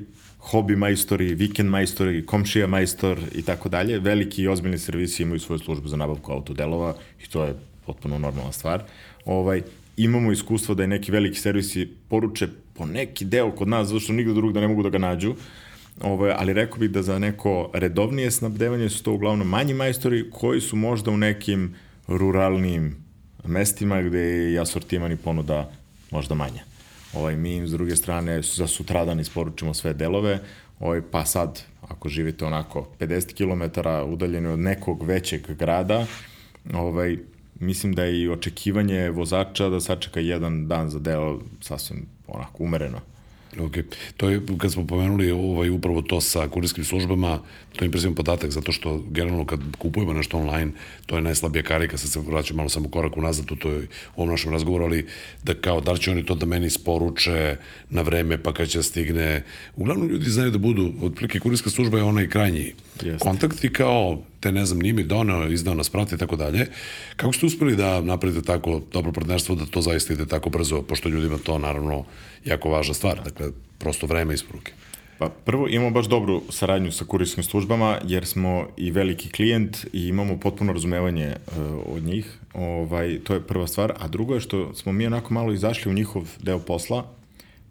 hobi majstori, vikend majstori, komšija majstor i tako dalje. Veliki i ozbiljni servisi imaju svoju službu za nabavku autodelova i to je potpuno normalna stvar. Ovaj, imamo iskustvo da je neki veliki servisi poruče po neki deo kod nas, zato što nigde drug da ne mogu da ga nađu. Ovaj, ali rekao bih da za neko redovnije snabdevanje su to uglavnom manji majstori koji su možda u nekim ruralnim mestima gde je asortiman i ponuda možda manja. Ovaj, mi im s druge strane za sutradan isporučimo sve delove, ovaj, pa sad, ako živite onako 50 km udaljeni od nekog većeg grada, ovaj, mislim da je i očekivanje vozača da sačeka jedan dan za deo sasvim onako umereno. Ok, to je, kad smo pomenuli ovaj, upravo to sa kurijskim službama, to je impresivan podatak, zato što generalno kad kupujemo nešto online, to je najslabija karika, sad se vraćam malo samo korak unazad u, toj, u ovom našem razgovoru, ali da kao, da li će oni to da meni sporuče na vreme, pa kad će da stigne. Uglavnom ljudi znaju da budu, otprilike kurijska služba je onaj krajnji Jeste. kontakt i kao, te ne znam, nimi doneo, izdao nas prati i tako dalje. Kako ste uspeli da napravite tako dobro partnerstvo da to zaista ide tako brzo, pošto ljudima to naravno jako važna stvar, dakle, prosto vreme isporuke. Pa prvo imamo baš dobru saradnju sa kurijskim službama jer smo i veliki klijent i imamo potpuno razumevanje uh, od njih. Ovaj, to je prva stvar. A drugo je što smo mi onako malo izašli u njihov deo posla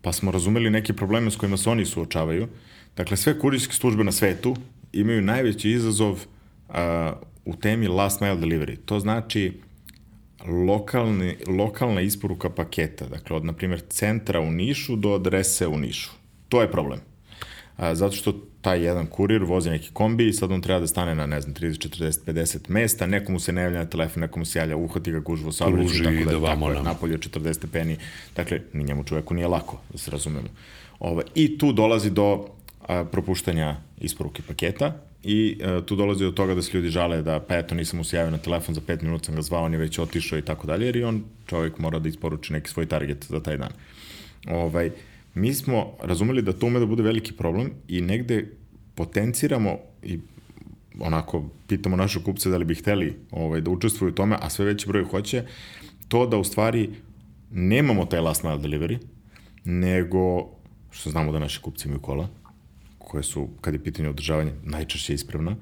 pa smo razumeli neke probleme s kojima se oni suočavaju. Dakle, sve kurijske službe na svetu imaju najveći izazov u temi last mile delivery. To znači lokalni, lokalna isporuka paketa, dakle od, na primjer, centra u Nišu do adrese u Nišu. To je problem. A, zato što taj jedan kurir vozi neki kombi i sad on treba da stane na, ne znam, 30, 40, 50 mesta, nekomu se ne javlja na telefon, nekomu se javlja, uhvati ga gužvo sa obriću, tako da, da tako je, napolje 40 stepeni, dakle, ni njemu čoveku nije lako, da se razumemo. Ove, I tu dolazi do a, propuštanja isporuke paketa, i uh, tu dolazi do toga da se ljudi žale da pa eto nisam mu se javio na telefon za 5 minuta sam ga zvao, on je već otišao i tako dalje, jer i on čovjek mora da isporuči neki svoj target za taj dan. Ovaj, mi smo razumeli da to ume da bude veliki problem i negde potenciramo i onako pitamo naše kupce da li bi hteli ovaj, da učestvuju u tome, a sve veći broj hoće, to da u stvari nemamo taj last mile delivery, nego što znamo da naši kupci imaju kola, koje su, kad je pitanje održavanja, najčešće ispravna,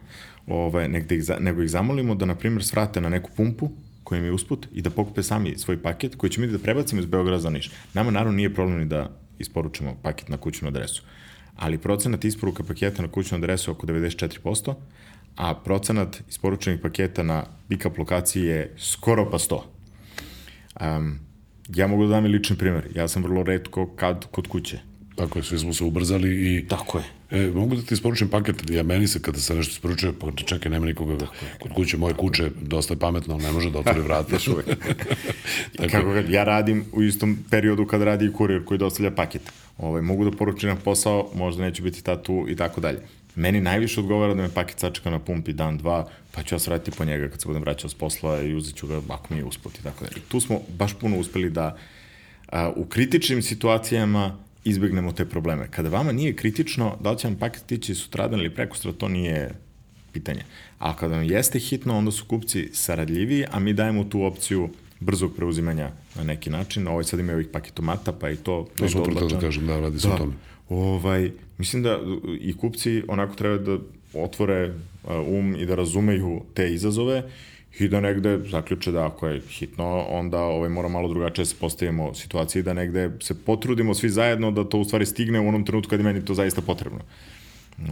ovaj, negde ih, nego ih zamolimo da, na primjer, svrate na neku pumpu koja im je usput i da pokupe sami svoj paket koji ćemo mi da prebacimo iz Beograda za Niš. Nama naravno nije problem ni da isporučimo paket na kućnu adresu. ali procenat isporuka paketa na kućnu adresu je oko 94%, a procenat isporučenih paketa na pick-up lokaciji je skoro pa 100. Um, ja mogu da dam i lični primer. Ja sam vrlo redko kad kod kuće. Tako je, svi smo se ubrzali i... Tako je. E, mogu da ti isporučim paket, ja meni se kada se nešto isporučuje, pa čekaj, nema nikoga kod kuće, moje kuće, dosta je pametno, ne može da otvori vrata. Još uvek. Kako kad ja radim u istom periodu kad radi i kurir koji dostavlja paket. Ovaj, mogu da poručim na posao, možda neću biti ta tu i tako dalje. Meni najviše odgovara da me paket sačeka na pumpi dan, dva, pa ću ja sraditi po njega kad se budem vraćao s posla i uzet ću ga ako mi je usput i tako dalje. I tu smo baš puno uspeli da a, u kritičnim situacijama izbegnemo te probleme. Kada vama nije kritično, da li će vam paket tići sutradan ili prekustra, to nije pitanje. A kada vam jeste hitno, onda su kupci saradljiviji, a mi dajemo tu opciju brzog preuzimanja na neki način. Ovo sad ima ovih paketomata, pa i to... To smo prvo da kažem, da, radi se da. o tome. Ovaj, mislim da i kupci onako treba da otvore um i da razumeju te izazove i da negde zaključe da ako je hitno, onda ovaj, mora malo drugačije da se postavimo situaciji da negde se potrudimo svi zajedno da to u stvari stigne u onom trenutku kad je meni to zaista potrebno.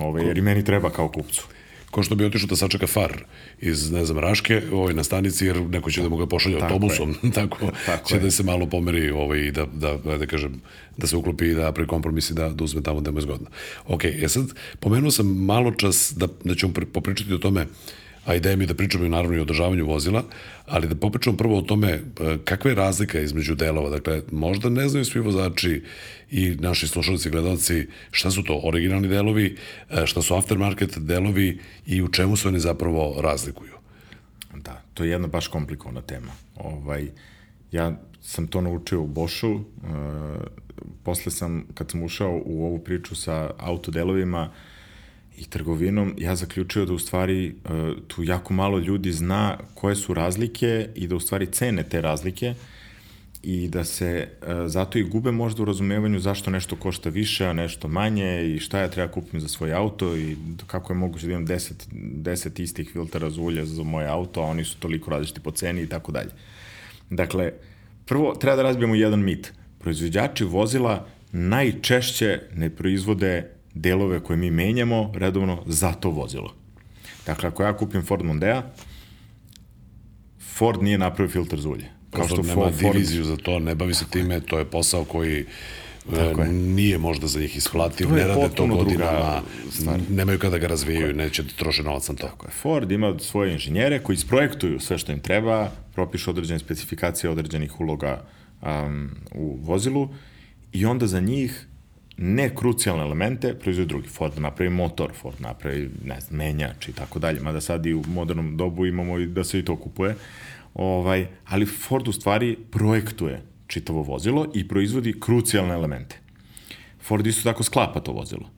Ove, jer i meni treba kao kupcu ko što bi otišao da sačeka far iz, ne znam, Raške ovaj, na stanici, jer neko će da mu ga pošalje tako autobusom, je. tako, tako će je. da se malo pomeri ovaj, i da, da, da, da kažem, da se uklopi i da pre kompromisi da, da uzme tamo da mu je zgodno. Ok, ja sad pomenuo sam malo čas da, da ćemo popričati o tome uh, a ideja mi da pričamo naravno i o održavanju vozila, ali da popričamo prvo o tome e, kakva je razlika između delova. Dakle, možda ne znaju svi vozači i naši slušalci i gledalci šta su to originalni delovi, e, šta su aftermarket delovi i u čemu se oni zapravo razlikuju. Da, to je jedna baš komplikovana tema. Ovaj, ja sam to naučio u Bošu, e, posle sam, kad sam ušao u ovu priču sa autodelovima, i trgovinom, ja zaključio da u stvari e, tu jako malo ljudi zna koje su razlike i da u stvari cene te razlike i da se e, zato i gube možda u razumevanju zašto nešto košta više, a nešto manje i šta ja treba kupim za svoj auto i kako je moguće da imam 10, 10 istih filtera za ulje za moj auto, a oni su toliko različiti po ceni i tako dalje. Dakle, prvo treba da razbijemo jedan mit. Proizvođači vozila najčešće ne proizvode delove koje mi menjamo redovno za to vozilo. Dakle, ako ja kupim Ford Mondea, Ford nije napravio filter za ulje. Kao što nema Ford, diviziju za to, ne bavi se time, to je posao koji Tako je. nije možda za njih isplativ, ne rade to godinama, nemaju kada ga razvijaju, neće da troše novac na to. Tako je. Ford ima svoje inženjere koji isprojektuju sve što im treba, propišu određene specifikacije određenih uloga um, u vozilu i onda za njih ne krucijalne elemente proizvode drugi. Ford napravi motor, Ford napravi, ne znam, menjač i tako dalje, mada sad i u modernom dobu imamo i da se i to kupuje. Ovaj, ali Ford u stvari projektuje čitavo vozilo i proizvodi krucijalne elemente. Ford isto tako sklapa to vozilo.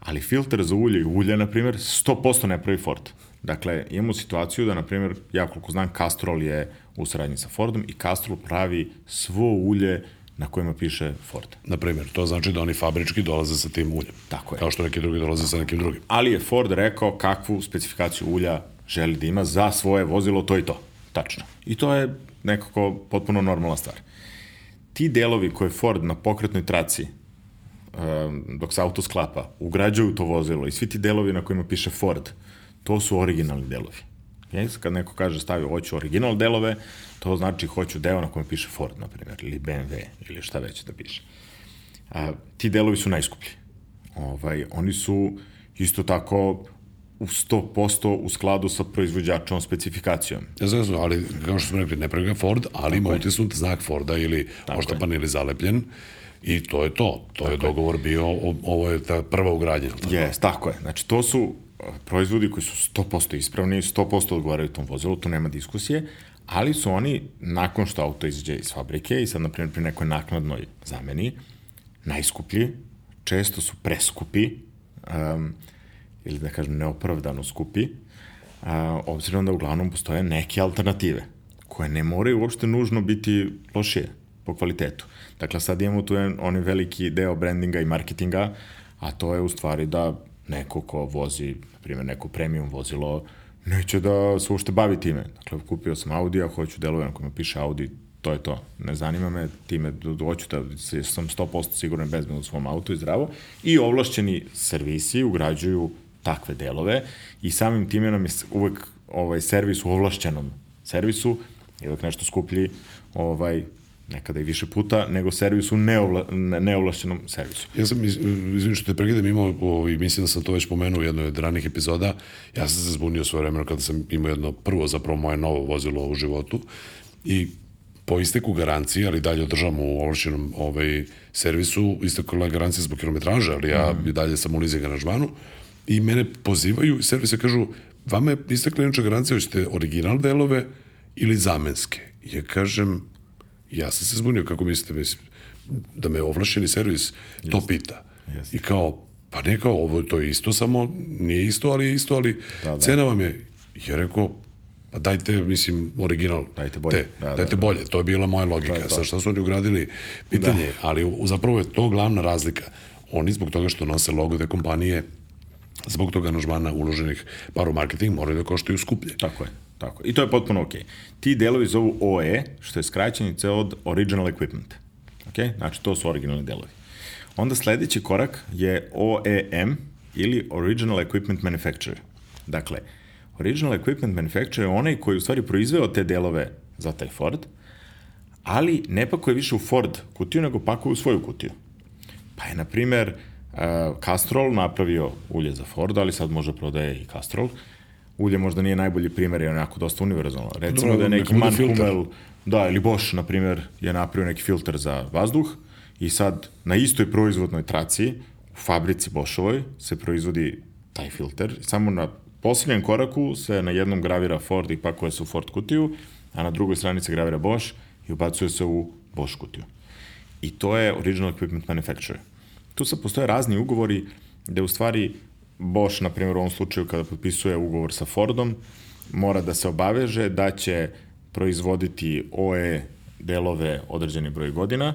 Ali filter za ulje i ulje, na primjer, 100% ne pravi Ford. Dakle, imamo situaciju da, na primjer, ja koliko znam, Castrol je u saradnji sa Fordom i Castrol pravi svo ulje na kojima piše Ford. Na primjer, to znači da oni fabrički dolaze sa tim uljem. Tako je. Kao što neki drugi dolaze sa nekim drugim. Ali je Ford rekao kakvu specifikaciju ulja želi da ima za svoje vozilo, to i to. Tačno. I to je nekako potpuno normalna stvar. Ti delovi koje Ford na pokretnoj traci dok se auto sklapa, ugrađuju to vozilo i svi ti delovi na kojima piše Ford, to su originalni delovi. Yes? Kad neko kaže stavio hoću original delove, to znači hoću deo na kojem piše Ford, na primjer, ili BMW, ili šta već da piše. A, ti delovi su najskuplji. Ovaj, oni su isto tako u 100% u skladu sa proizvođačom specifikacijom. Ja znam, ali kao što smo rekli, ne pravi Ford, ali ima utisnut znak Forda ili oštapan ili zalepljen. I to je to. To tako je dogovor bio, ovo je ta prva ugradnja. Tako? Yes, tako je. Znači, to su proizvodi koji su 100% ispravni, 100% odgovaraju tom vozilu, tu nema diskusije, ali su oni, nakon što auto izađe iz fabrike i sad, na primjer, pri nekoj naknadnoj zameni, najskuplji, često su preskupi, um, ili da kažem neopravdano skupi, uh, obzirom da uglavnom postoje neke alternative, koje ne moraju uopšte nužno biti lošije po kvalitetu. Dakle, sad imamo tu onaj veliki deo brandinga i marketinga, a to je u stvari da neko ko vozi, na primjer, neko premium vozilo, neće da se uopšte bavi time. Dakle, kupio sam Audi, a hoću delove na kojima piše Audi, to je to. Ne zanima me, time doću da sam 100% siguran bezbedno u svom autu i zdravo. I ovlašćeni servisi ugrađuju takve delove i samim time nam je uvek ovaj servis u ovlašćenom servisu je uvek nešto skuplji ovaj, nekada i više puta, nego servis u neovla, neovlašćenom servisu. Ja sam, izvim što te pregledam, imao, ovaj, mislim da sam to već pomenuo u jednoj od ranih epizoda, ja sam se zbunio svoje vremena kada sam imao jedno prvo, zapravo moje novo vozilo u životu i po isteku garancije, ali dalje održam u ovlašćenom ovaj, servisu, istekla garancija zbog kilometraže, ali ja mm. dalje sam u leasing aranžmanu i mene pozivaju i servise kažu, vama je istekla inače garancija, hoćete original delove ili zamenske. Ja kažem, ja sam se zbunio, kako mislite, mislim, da me ovlašeni servis Just. to pita. Just. I kao, pa ne kao, ovo to je isto, samo nije isto, ali je isto, ali da, da. cena vam je, ja rekao, pa dajte, mislim, original. Dajte bolje. Te, da, dajte da, bolje, to je bila moja logika. Sa šta su oni ugradili pitanje, da. ali zapravo je to glavna razlika. Oni zbog toga što nose logo te kompanije, zbog toga aranžmana uloženih par u marketing moraju da koštaju skuplje. Tako je. Tako. I to je potpuno ok. Ti delovi zovu OE, što je skraćenica od Original Equipment. Ok? Znači, to su originalni delovi. Onda sledeći korak je OEM ili Original Equipment Manufacturer. Dakle, Original Equipment Manufacturer je onaj koji u stvari proizveo te delove za taj Ford, ali ne pakuje više u Ford kutiju, nego pakuje u svoju kutiju. Pa je, na primer, uh, Castrol napravio ulje za Ford, ali sad može prodaje i Castrol, ulje možda nije najbolji primer, je onako dosta univerzalno. Recimo Dobro, da je neki Manhumel, da, ili Bosch, na primjer, je napravio neki filter za vazduh i sad na istoj proizvodnoj traci, u fabrici Boschovoj, se proizvodi taj filter, samo na poslednjem koraku se na jednom gravira Ford i pakuje se u Ford kutiju, a na drugoj strani se gravira Bosch i ubacuje se u Bosch kutiju. I to je Original Equipment Manufacturer. Tu sad postoje razni ugovori gde u stvari Bosch, na primjer, u ovom slučaju kada potpisuje ugovor sa Fordom, mora da se obaveže da će proizvoditi OE delove određeni broj godina,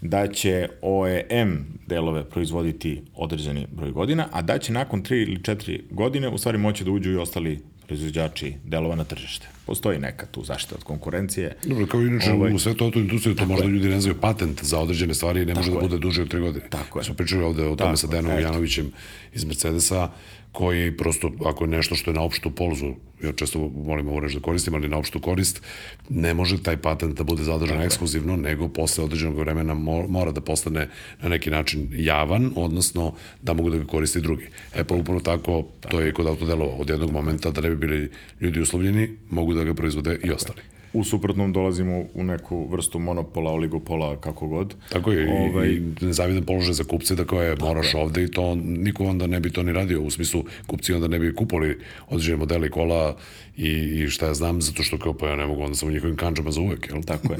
da će OEM delove proizvoditi određeni broj godina, a da će nakon 3 ili 4 godine u stvari moći da uđu i ostali proizvođači delova na tržište. Postoji neka tu zaštita od konkurencije. Dobro, kao inače ovaj, u svetu autoindustriju to možda ljudi ne znaju patent za određene stvari i ne može da bude duže od 3 godine. Tako je. Smo pričali ovde o tome sa Denom Janovićem iz Mercedesa, koji prosto, ako je nešto što je na opštu polzu, ja često volim ovo reći da koristim, ali na opštu korist, ne može taj patent da bude zadržan dakle. ekskluzivno, nego posle određenog vremena mora da postane na neki način javan, odnosno da mogu da ga koristi drugi. E pa upravo tako, to je i kod autodelova. Od jednog momenta da ne bi bili ljudi uslovljeni, mogu da ga proizvode i ostali. U suprotnom dolazimo u neku vrstu monopola, oligopola, kako god. Tako je, ovaj, i nezavidan položaj za kupce da koje moraš je. ovde i to niko onda ne bi to ni radio, u smislu kupci onda ne bi kupoli određene modele kola i, i šta ja znam, zato što kao pa ja ne mogu onda sam u njihovim kanđama za uvek, jel? Tako je.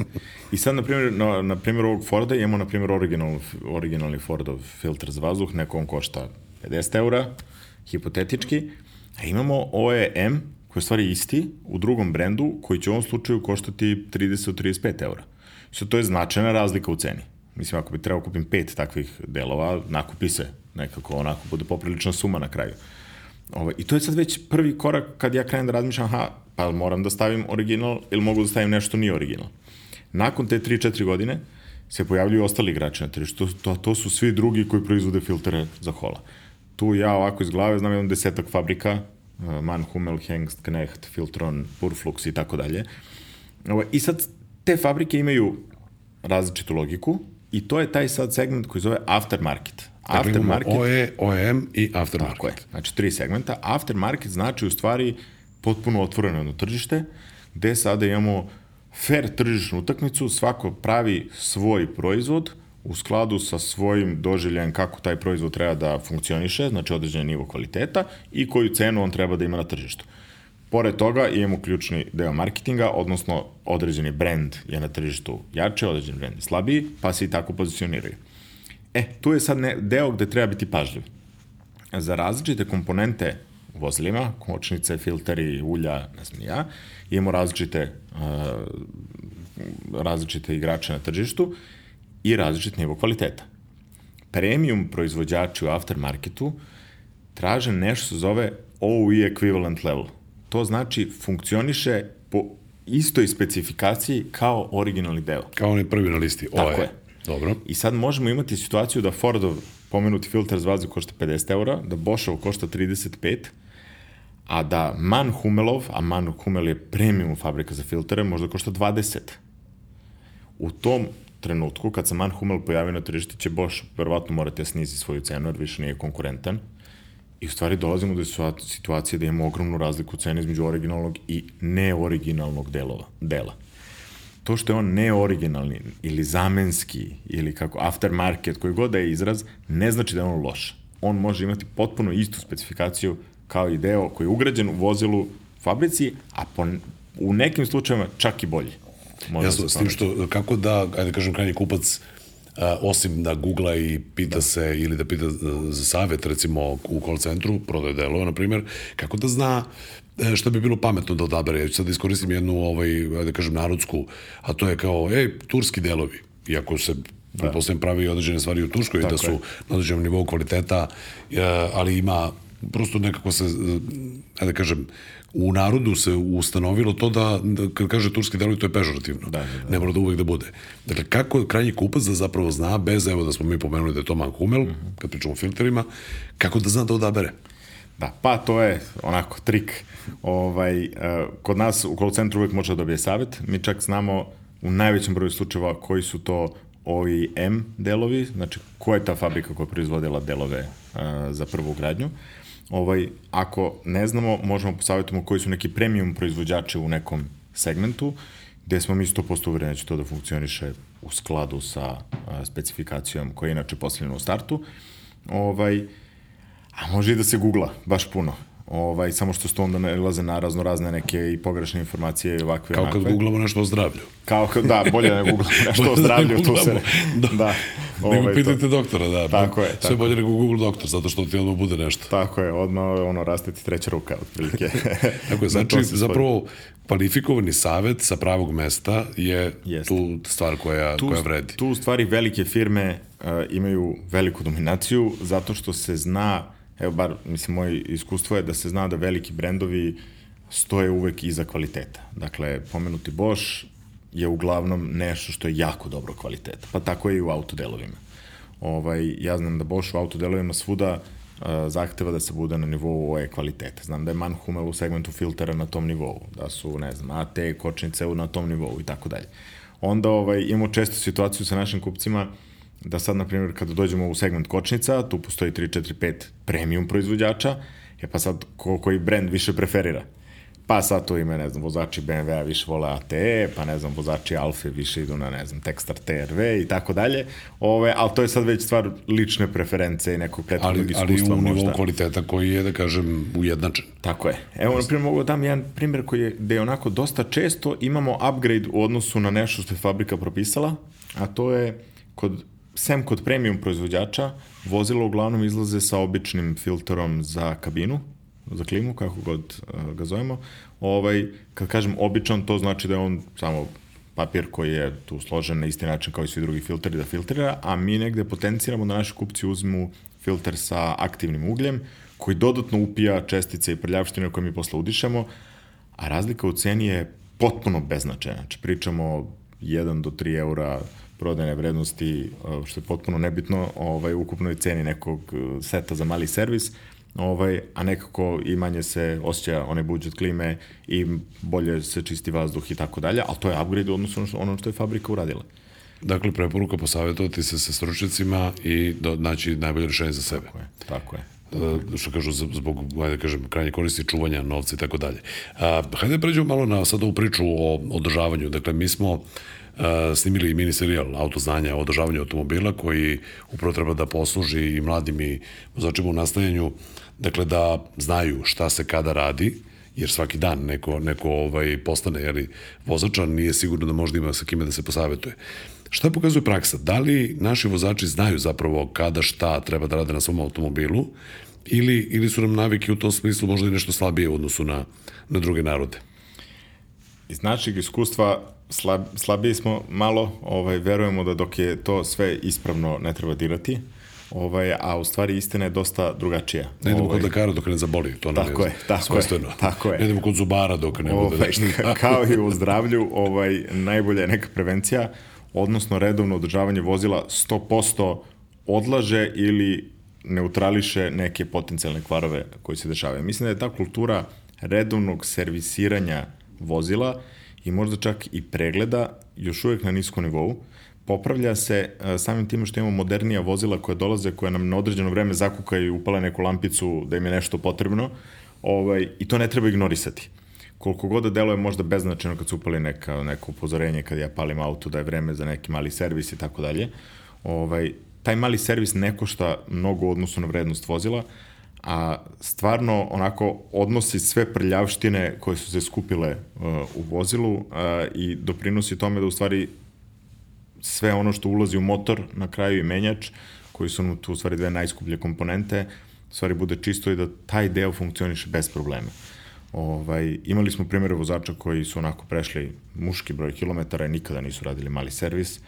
I sad, na primjer, na, na primjer ovog Forda imamo, na primjer, original, originalni Fordov filter za vazduh, neko on košta 50 eura, hipotetički, a imamo OEM, koji je stvari isti u drugom brendu koji će u ovom slučaju koštati 30-35 eura. Što to je značajna razlika u ceni. Mislim, ako bi trebao da kupim pet takvih delova, nakupi se nekako, onako bude poprilična suma na kraju. Ovo, ovaj, I to je sad već prvi korak kad ja krenem da razmišljam, aha, pa moram da stavim original ili mogu da stavim nešto nije original. Nakon te 3-4 godine se pojavljuju ostali igrači na tržištu. To, to, su svi drugi koji proizvode filtere za hola. Tu ja ovako iz glave znam jedan desetak fabrika Manhummel, Hengst, Knecht, Filtron, Purflux i tako dalje. I sad te fabrike imaju različitu logiku i to je taj sad segment koji zove aftermarket. Dakle, aftermarket. OE, OEM i aftermarket. Tako je. Znači, tri segmenta. Aftermarket znači u stvari potpuno otvoreno na tržište, gde sada imamo fair tržišnu utakmicu, svako pravi svoj proizvod, u skladu sa svojim doživljajem kako taj proizvod treba da funkcioniše, znači određen nivo kvaliteta i koju cenu on treba da ima na tržištu. Pored toga imamo ključni deo marketinga, odnosno određeni brend je na tržištu jače, određeni brend je slabiji, pa se i tako pozicioniraju. E, tu je sad ne, deo gde treba biti pažljiv. Za različite komponente u vozilima, kočnice, filteri, ulja, ne znam ja, imamo različite, uh, različite igrače na tržištu i različit nivo kvaliteta. Premium proizvođači u aftermarketu traže nešto se zove OE equivalent level. To znači funkcioniše po istoj specifikaciji kao originalni deo. Kao onaj prvi na listi. Tako je. je. Dobro. I sad možemo imati situaciju da Fordov pomenuti filter za vazduh košta 50 eura, da Boschov košta 35, a da Man Humelov, a Man Humel je premium fabrika za filtere, možda košta 20. U tom trenutku, kad se Man Hummel pojavi na tržištu, će Bosch verovatno morati da snizi svoju cenu, jer više nije konkurentan. I u stvari dolazimo do situacije da imamo ogromnu razliku u ceni između originalnog i neoriginalnog delova, dela. To što je on neoriginalni ili zamenski ili kako aftermarket, koji god da je izraz, ne znači da je on loš. On može imati potpuno istu specifikaciju kao i deo koji je ugrađen u vozilu fabrici, a po, u nekim slučajevima čak i bolji. Može Jasno, s tim što, kako da, ajde da kažem, krajnji kupac, a, osim da googla i pita da. se ili da pita za savet, recimo u call centru, prodaje delova, na primjer, kako da zna e, što bi bilo pametno da odabere. Ja ću sad da iskoristim jednu, ovaj, da kažem, narodsku, a to je kao, ej, turski delovi. Iako se da. pretpostavljam pravi određene stvari u Turskoj, Tako da su je. na određenom nivou kvaliteta, e, ali ima prosto nekako se, e, da kažem, u narodu se ustanovilo to da, da kad kaže turski delovi, to je pežorativno. Da, da, da. Ne mora da uvek da bude. Dakle, kako krajnji kupac da zapravo zna, bez evo da smo mi pomenuli da je to Manhumel, mm -hmm. kad pričamo o filterima, kako da zna da odabere? Da, pa to je onako trik. Ovaj, uh, kod nas u call centru uvek može da dobije savet. Mi čak znamo u najvećem broju slučajeva koji su to OEM delovi, znači koja je ta fabrika koja je proizvodila delove uh, za prvu gradnju. Uh, ovaj, ako ne znamo, možemo posavjetimo koji su neki premium proizvođači u nekom segmentu, gde smo mi 100% uvereni da će to da funkcioniše u skladu sa a, specifikacijom koja je inače postavljena u startu. Ovaj, a može i da se googla, baš puno. Ovaj, samo što sto onda nalaze na razno razne neke i pogrešne informacije i ovakve. Kao kad googlamo nešto o zdravlju. Kao kad, da, bolje da ne googlamo nešto o zdravlju, tu se... Da. da. Ovaj, nego pitajte to. doktora, da. Tako je. Sve tako. bolje nego Google doktor, zato što ti odmah bude nešto. Tako je, odmah ono, raste ti treća ruka, otprilike. tako je, znači, zapravo, kvalifikovani savet sa pravog mesta je Jest. tu stvar koja, tu, koja vredi. Tu u stvari velike firme uh, imaju veliku dominaciju zato što se zna evo bar, mislim, moje iskustvo je da se zna da veliki brendovi stoje uvek iza kvaliteta. Dakle, pomenuti Bosch je uglavnom nešto što je jako dobro kvaliteta. Pa tako je i u autodelovima. Ovaj, ja znam da Bosch u autodelovima svuda uh, zahteva da se bude na nivou OE kvaliteta. Znam da je Manhumel u segmentu filtera na tom nivou, da su, ne znam, AT, kočnice na tom nivou i tako dalje. Onda ovaj, imamo često situaciju sa našim kupcima uh, da sad, na primjer, kada dođemo u segment kočnica, tu postoji 3, 4, 5 premium proizvođača, je pa sad ko, koji brend više preferira. Pa sad tu ima, ne znam, vozači BMW-a više vole ATE, pa ne znam, vozači Alfa više idu na, ne znam, Textar TRV i tako dalje. Ove, ali to je sad već stvar lične preference i nekog prethodnog iskustva. Ali u nivou kvaliteta koji je, da kažem, ujednačen. Tako je. Evo, na primjer, mogu da dam jedan primjer koji je, gde je onako dosta često imamo upgrade u odnosu na nešto što je fabrika propisala, a to je kod sem kod premium proizvođača, vozila uglavnom izlaze sa običnim filterom za kabinu, za klimu, kako god uh, ga zovemo. Ovaj, kad kažem običan, to znači da je on samo papir koji je tu složen na isti način kao i svi drugi filteri da filtrira, a mi negde potenciramo da naši kupci uzmu filter sa aktivnim ugljem, koji dodatno upija čestice i prljavštine koje mi posle udišemo, a razlika u ceni je potpuno beznačajna. Znači, pričamo 1 do 3 eura prodajne vrednosti, što je potpuno nebitno, ovaj, ukupnoj ceni nekog e, seta za mali servis, ovaj, a nekako i manje se osjeća onaj budžet klime i bolje se čisti vazduh i tako dalje, ali to je upgrade u odnosu na ono što je fabrika uradila. Dakle, preporuka posavjetovati se sa stručnicima i do, naći najbolje rešenje za sebe. Tako je, tako je. Uh, što kažu zbog, ajde da kažem, krajnje koristi čuvanja novca i tako dalje. Hajde da pređemo malo na sad ovu priču o održavanju. Dakle, mi smo uh, snimili mini serijal autoznanja o održavanju automobila koji upravo treba da posluži i mladim i vozačima u nastajanju, dakle da znaju šta se kada radi, jer svaki dan neko, neko ovaj, postane jeli, vozača, nije sigurno da možda ima sa kime da se posavetuje. Šta pokazuje praksa? Da li naši vozači znaju zapravo kada šta treba da rade na svom automobilu ili, ili su nam navike u tom smislu možda i nešto slabije u odnosu na, na druge narode? Iz našeg iskustva slab, slabiji smo malo, ovaj, verujemo da dok je to sve ispravno ne treba dirati. ovaj, a u stvari istina je dosta drugačija. Ne idemo ovaj, kod lekara dok ne zaboli, to nam Tako je, tako je, svojstveno. tako je. Ne idemo kod zubara dok ne bude ovaj, nešto. ka- kao i u zdravlju, ovaj, najbolja je neka prevencija, odnosno redovno održavanje vozila 100% odlaže ili neutrališe neke potencijalne kvarove koji se dešavaju. Mislim da je ta kultura redovnog servisiranja vozila i možda čak i pregleda još uvek na niskom nivou. Popravlja se e, samim tim što imamo modernija vozila koja dolaze, koja nam na određeno vreme zakukaju i upale neku lampicu da im je nešto potrebno ovaj, i to ne treba ignorisati koliko god da deluje možda beznačajno kad se upali neka, neko upozorenje kad ja palim auto da je vreme za neki mali servis i tako dalje. Ovaj, taj mali servis ne košta mnogo odnosu na vrednost vozila, a stvarno onako odnosi sve prljavštine koje su se skupile uh, u vozilu uh, i doprinosi tome da u stvari sve ono što ulazi u motor na kraju i menjač, koji su tu u stvari dve najskuplje komponente, u stvari bude čisto i da taj deo funkcioniše bez problema. Ovaj, imali smo primere vozača koji su onako prešli muški broj kilometara i nikada nisu radili mali servis.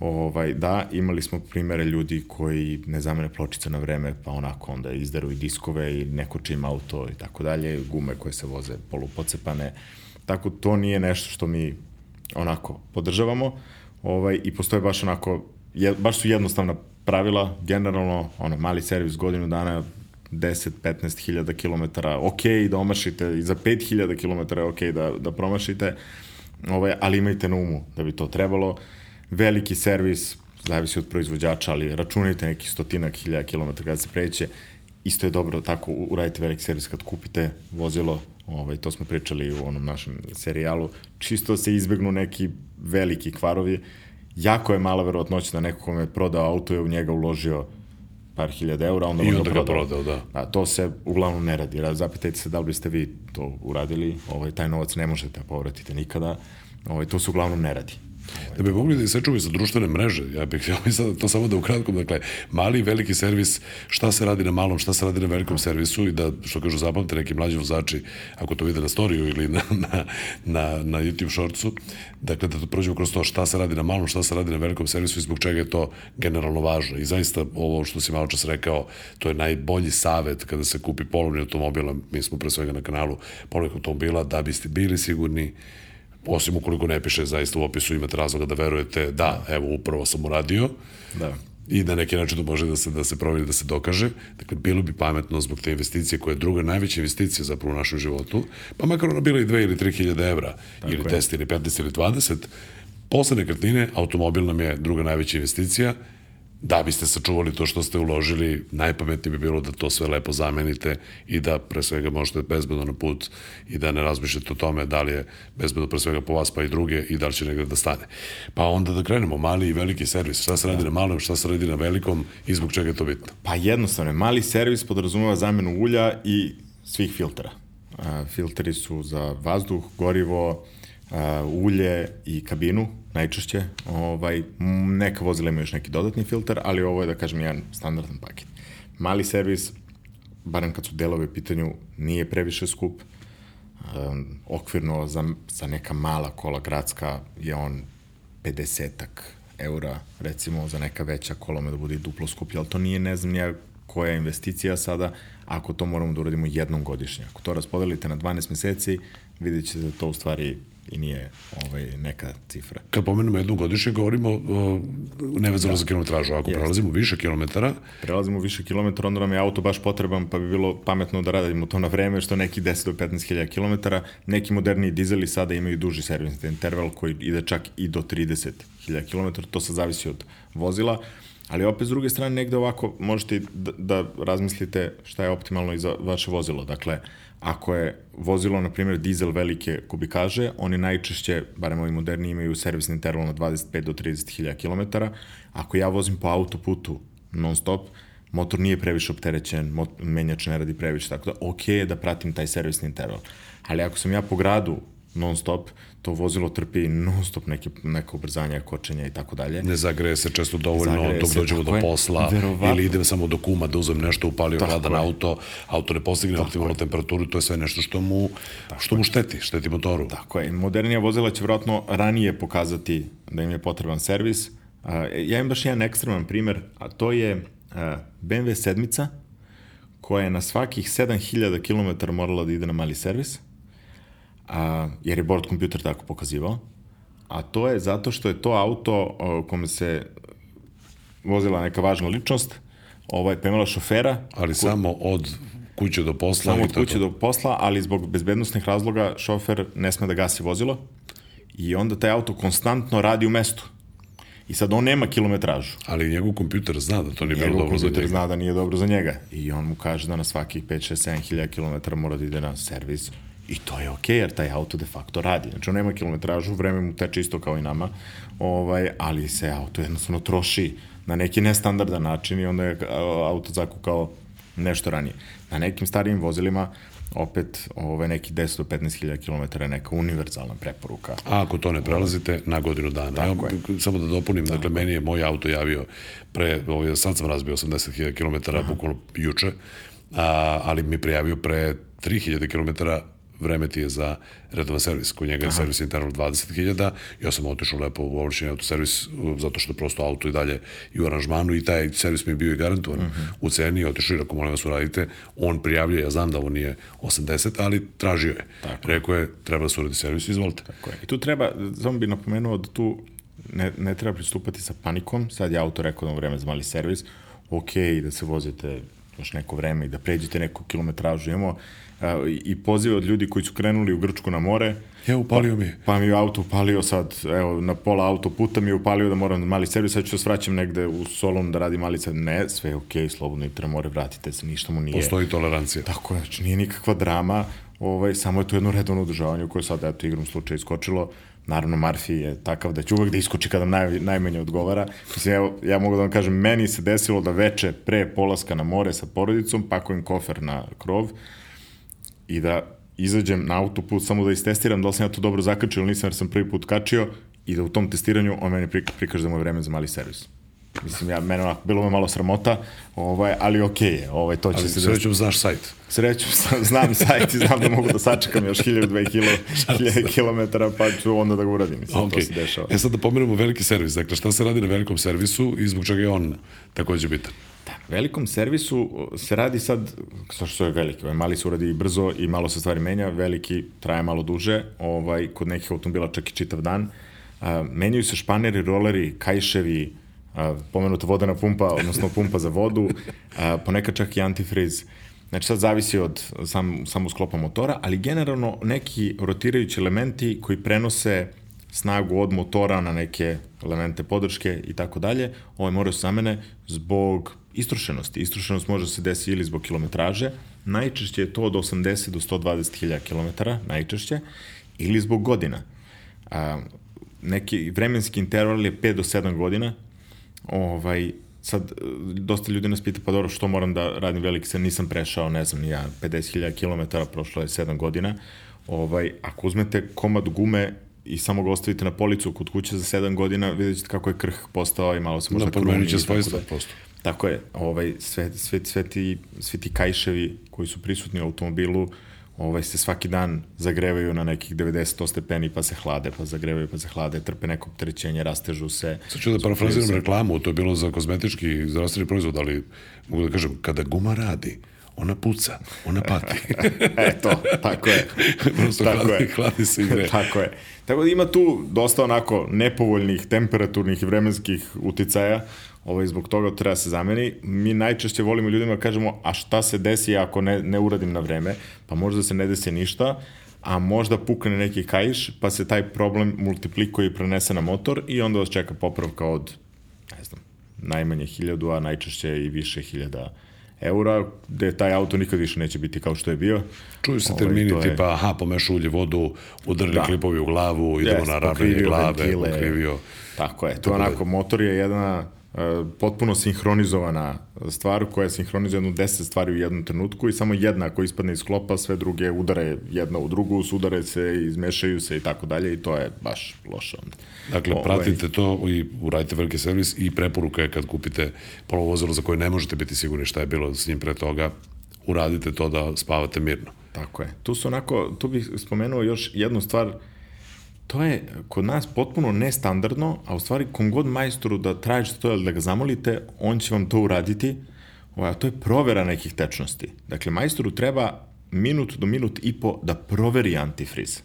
Ovaj, da, imali smo primere ljudi koji ne zamene pločice na vreme, pa onako onda izderu i diskove i neko čim auto i tako dalje, gume koje se voze polupocepane. Tako to nije nešto što mi onako podržavamo ovaj, i postoje baš onako, je, baš su jednostavna pravila, generalno, ono, mali servis godinu dana, 10-15 hiljada kilometara, ok da omašite, i za 5 hiljada kilometara je ok da, da promašite, ovaj, ali imajte na umu da bi to trebalo. Veliki servis, zavisi od proizvođača, ali računajte neki stotinak hiljada kilometara kada se preće, isto je dobro tako uradite veliki servis kad kupite vozilo, ovaj, to smo pričali u onom našem serijalu, čisto se izbegnu neki veliki kvarovi, jako je mala verovatnoća da neko kome je prodao auto je u njega uložio par hiljada eura, onda I onda ga prodao, da. A to se uglavnom ne radi. Ra- Zapitajte se da li biste vi to uradili, ovaj, taj novac ne možete da povratite nikada, ovaj, to se uglavnom ne radi. Da bi mogli da isečemo sa društvene mreže, ja bih htio i sad to samo da ukratkom, dakle, mali veliki servis, šta se radi na malom, šta se radi na velikom servisu i da, što kažu, zapamte neki mlađi vozači, ako to vide na storiju ili na, na, na, na YouTube shortsu, dakle, da to prođemo kroz to šta se radi na malom, šta se radi na velikom servisu i zbog čega je to generalno važno. I zaista, ovo što si malo čas rekao, to je najbolji savet kada se kupi polovni automobil, mi smo pre svega na kanalu polovnih automobila, da biste bili sigurni osim ukoliko ne piše zaista u opisu imate razloga da verujete da, evo upravo sam uradio Da. i na neki način to može da se, da se proveri, da se dokaže. Dakle, bilo bi pametno zbog te investicije koja je druga najveća investicija zapravo u našem životu, pa makar ona bila i 2 ili 3 hiljade evra, Tako ili je. 10 ili 15 ili 20, posle nekretnine automobil nam je druga najveća investicija, da biste sačuvali to što ste uložili, najpametnije bi bilo da to sve lepo zamenite i da pre svega možete bezbedno na put i da ne razmišljate o tome da li je bezbedno pre svega po vas pa i druge i da li će negde da stane. Pa onda da krenemo, mali i veliki servis. Šta se radi na malom, šta se radi na velikom i zbog čega je to bitno? Pa jednostavno, je. mali servis podrazumeva zamenu ulja i svih filtera. Filteri su za vazduh, gorivo, ulje i kabinu najčešće. Ovaj, neka vozila imaju još neki dodatni filter, ali ovo je, da kažem, jedan standardan paket. Mali servis, barem kad su delove u pitanju, nije previše skup. Um, okvirno za, za neka mala kola gradska je on 50-ak eura, recimo za neka veća kola me da bude duplo skuplje, ali to nije ne znam ja koja je investicija sada, ako to moramo da uradimo jednom godišnje. Ako to raspodelite na 12 meseci, vidjet ćete da to u stvari i nije ovaj, neka cifra. Kad pomenemo jednu godišnje, govorimo o, nevezano da. za kilometražu. Ako Jeste. prelazimo više kilometara, Prelazimo više kilometara, onda nam je auto baš potreban, pa bi bilo pametno da radimo to na vreme, što neki 10 do 15 hiljada kilometara. Neki moderni dizeli sada imaju duži servisni interval koji ide čak i do 30 hiljada kilometara, to sad zavisi od vozila. Ali opet s druge strane negde ovako možete da, da razmislite šta je optimalno i za vaše vozilo. Dakle, ako je vozilo, na primjer, dizel velike kubikaže, oni najčešće, barem ovi moderni, imaju servisni interval na 25 do 30 hiljada kilometara. Ako ja vozim po autoputu non stop, motor nije previše opterećen, menjač ne radi previše, tako da ok je da pratim taj servisni interval. Ali ako sam ja po gradu non stop, to vozilo trpi non stop neke, neka ubrzanja, kočenja i tako dalje. ne zagreje se često dovoljno Zagreje dok se, dođemo tako do je. posla Verovatno. ili idem samo do kuma da uzmem nešto, upalio Tako hladan je. auto, auto ne postigne optimalnu temperaturu, to je sve nešto što mu, što mu šteti, šteti motoru. Tako je. Modernija vozila će vjerojatno ranije pokazati da im je potreban servis. A, Ja imam baš jedan ekstreman primer, a to je BMW sedmica, koja je na svakih 7000 km morala da ide na mali servis, a, jer je board kompjuter tako pokazivao, a to je zato što je to auto o, kome se vozila neka važna ličnost, ovaj, imala šofera. Ali ko... samo od kuće do posla. Samo od kuće do posla, ali zbog bezbednostnih razloga šofer ne sme da gasi vozilo i onda taj auto konstantno radi u mestu. I sad on nema kilometražu. Ali njegov kompjuter zna da to nije bilo dobro za njega. kompjuter zna da nije dobro za njega. I on mu kaže da na svakih 5, 6, 7 hiljada kilometara mora da ide na servis. I to je okej, okay, jer taj auto de facto radi. Znači, on nema kilometražu, vreme mu teče isto kao i nama, ovaj, ali se auto jednostavno troši na neki nestandardan način i onda je auto zakukao nešto ranije. Na nekim starijim vozilima opet ove, neki 10 do 15 hiljada kilometara je neka univerzalna preporuka. A ako to ne prelazite, na godinu dana. Tako je. Samo da dopunim, Tako dakle, meni je moj auto javio pre, ovaj, sad sam razbio 80 hiljada kilometara, bukvalno juče, a, ali mi prijavio pre 3000 kilometara vreme ti je za redovan servis. Kod njega je Aha. servis interval 20.000, ja sam otišao lepo u ovlašćeni autoservis zato što prosto auto i dalje i u aranžmanu i taj servis mi je bio i garantovan uh mhm. -huh. u ceni, otišao i rekao, molim vas uradite, on prijavljuje, ja znam da ovo nije 80, ali tražio je. Tako. Rekao je, treba da se uradi servis, izvolite. Tako je. I tu treba, samo bih napomenuo da tu ne, ne treba pristupati sa panikom, sad je auto rekao da vreme za mali servis, ok, da se vozite još neko vreme i da pređete neku kilometražu. Imamo i pozive od ljudi koji su krenuli u Grčku na more. Ja, upalio mi je. Pa, pa mi je auto upalio sad, evo, na pola autoputa mi je upalio da moram mali servis, sad ću da svraćam negde u Solon da radi mali servis. Ne, sve je okej, okay, slobodno i more, vratite se, ništa mu nije. Postoji tolerancija. Tako je, znači nije nikakva drama, ovaj, samo je to jedno redovno održavanje koje sad, eto, igrom slučaja iskočilo. Naravno, Marfi je takav da će uvek da iskoči kada naj, najmanje odgovara. Mislim, evo, ja mogu da vam kažem, meni se desilo da veče pre polaska na more sa porodicom pakujem kofer na krov, i da izađem na autoput samo da istestiram da li sam ja to dobro zakačio ili nisam jer sam prvi put kačio i da u tom testiranju on meni prikaže da mu je vreme za mali servis. Mislim, ja, mene onako, bilo me malo sramota, ovaj, ali okej okay je, ovaj, to će ali se... Srećom znaš sajt. Srećom znam sajt i znam da mogu da sačekam još 1000-2000 kilo, kilometara, pa ću onda da ga uradim. Mislim, okay. to se dešava. E sad da pomenemo veliki servis, dakle šta se radi na velikom servisu i zbog čega je on takođe bitan? Velikom servisu se radi sad, sa što je veliki, ovaj, mali se uradi brzo i malo se stvari menja, veliki traje malo duže, ovaj, kod nekih automobila čak i čitav dan. A, menjaju se španeri, roleri, kajševi, a, pomenuta vodena pumpa, odnosno pumpa za vodu, a, ponekad čak i antifriz. Znači sad zavisi od sam, samo sklopa motora, ali generalno neki rotirajući elementi koji prenose snagu od motora na neke elemente podrške i tako dalje, ovaj moraju se zamene zbog istrošenosti. Istrošenost može se desiti ili zbog kilometraže, najčešće je to od 80 do 120 hiljada kilometara, najčešće, ili zbog godina. A, neki vremenski interval je 5 do 7 godina, ovaj, sad, dosta ljudi nas pita, pa dobro, što moram da radim veliki se, nisam prešao, ne znam, ja 50.000 km, prošlo je 7 godina, ovaj, ako uzmete komad gume i samo ga ostavite na policu kod kuće za 7 godina, vidjet ćete kako je krh postao i malo se možda da, promenit će svojstva, da. Tako je, ovaj, sve, sve, sve, ti, svi ti kajševi koji su prisutni u automobilu, ovaj, se svaki dan zagrevaju na nekih 90 stepeni, pa se hlade, pa zagrevaju, pa se hlade, trpe neko opterećenje, rastežu se. Sad ću da parafraziram reklamu, to je bilo za kozmetički zdravstveni proizvod, ali mogu da kažem, kada guma radi, ona puca, ona pati. Eto, tako je. Prosto tako hladi, je. hladi se i gre. tako je. Tako da ima tu dosta onako nepovoljnih temperaturnih i vremenskih uticaja, ovaj, zbog toga treba se zameni. Mi najčešće volimo ljudima da kažemo, a šta se desi ako ne, ne uradim na vreme? Pa možda se ne desi ništa, a možda pukne neki kajiš, pa se taj problem multiplikuje i prenese na motor i onda vas čeka popravka od, ne znam, najmanje hiljadu, a najčešće i više hiljada eura, gde taj auto nikad više neće biti kao što je bio. Čuju se ovaj, termini ovaj, tipa, aha, pomešu ulje vodu, udarili da. klipovi u glavu, idemo yes, na ravnanje glave, ventile, pokrivio. Tako je, to onako, motor je jedna potpuno sinhronizovana stvar koja sinhronizuje jednu deset stvari u jednom trenutku i samo jedna ako ispadne iz klopa, sve druge udare jedna u drugu, sudare se, izmešaju se i tako dalje i to je baš loše. Dakle, Ove... pratite to i uradite veliki servis i preporuka je kad kupite polovozilo za koje ne možete biti sigurni šta je bilo s njim pre toga, uradite to da spavate mirno. Tako je. Tu su onako, tu bih spomenuo još jednu stvar to je kod nas potpuno nestandardno, a u stvari kom god majstoru da tražite to ili da ga zamolite, on će vam to uraditi, a to je provera nekih tečnosti. Dakle, majstoru treba minut do minut i po da proveri antifriz.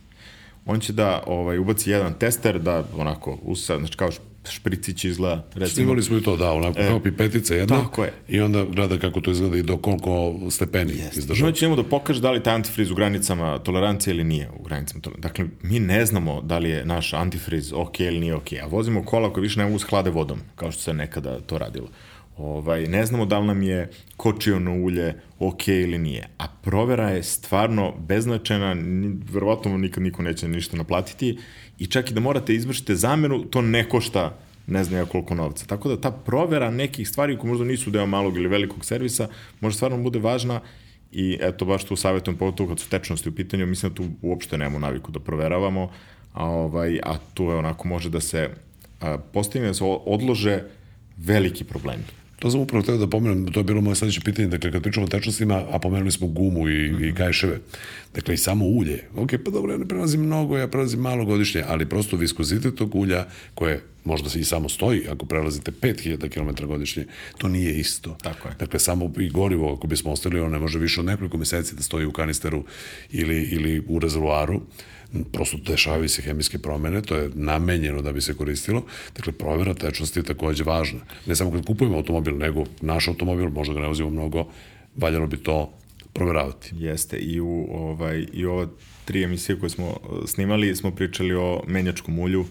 On će da ovaj, ubaci jedan tester, da onako, usa, znači kao špricić izgleda. Recimo. Snimali smo i to, da, onako e, kao pipetica jedna. Tako je. I onda gleda kako to izgleda i do koliko stepeni Jeste. izdržava. I će njemu da pokaže da li taj antifriz u granicama tolerancije ili nije u granicama tolerancije. Dakle, mi ne znamo da li je naš antifriz ok ili nije ok, a vozimo kola koje više ne mogu sklade vodom, kao što se nekada to radilo. Ovaj, ne znamo da li nam je kočiono ulje ok ili nije. A provera je stvarno beznačajna, verovatno nikad niko neće ništa naplatiti i čak i da morate izvršite zamenu, to ne košta ne znam ja koliko novca. Tako da ta provera nekih stvari koje možda nisu deo malog ili velikog servisa, može stvarno bude važna i eto baš tu savjetujem pogotovo kad su tečnosti u pitanju, mislim da tu uopšte nemamo naviku da proveravamo, a, ovaj, a tu je onako može da se a, postavimo da se odlože veliki problemi. To sam upravo teo da pomenem, to je bilo moje sledeće pitanje, dakle kad pričamo o tečnostima, a pomenuli smo gumu i, mm -hmm. i kajševe, dakle i samo ulje, ok, pa dobro, ja ne prelazim mnogo, ja prelazim malo godišnje, ali prosto viskozitet tog ulja, koje možda se i samo stoji, ako prelazite 5000 km godišnje, to nije isto. Tako je. Dakle, samo i gorivo, ako bismo ostali, ono ne može više od nekoliko meseci da stoji u kanisteru ili, ili u rezervoaru, prosto dešavaju se hemijske promene, to je namenjeno da bi se koristilo. Dakle, provera tečnosti je takođe važna. Ne samo kad kupujemo automobil, nego naš automobil, možda ga ne vozimo mnogo, valjalo bi to proveravati. Jeste, i u, ovaj, i ova tri emisije koje smo uh, snimali, smo pričali o menjačkom ulju,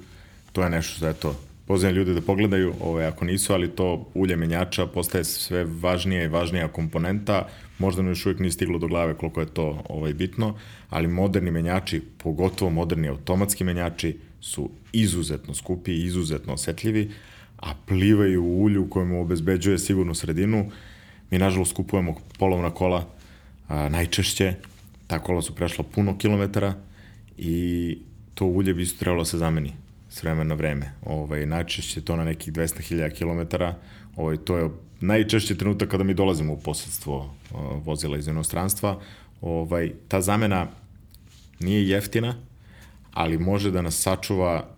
to je nešto što, eto, pozivam ljude da pogledaju, ovaj, ako nisu, ali to ulje menjača postaje sve važnija i važnija komponenta, možda nam još uvijek nije stiglo do glave koliko je to ovaj, bitno, ali moderni menjači, pogotovo moderni automatski menjači, su izuzetno skupi i izuzetno osetljivi, a plivaju u ulju kojem obezbeđuje sigurnu sredinu. Mi, nažalost, kupujemo polovna kola a, najčešće, ta kola su prešla puno kilometara i to ulje bi isto trebalo da se zameni s vremena na vreme. Ovaj, najčešće to na nekih 200.000 km, ovaj, to je najčešće trenutak kada mi dolazimo u posledstvo uh, vozila iz inostranstva. Ovaj, ta zamena nije jeftina, ali može da nas sačuva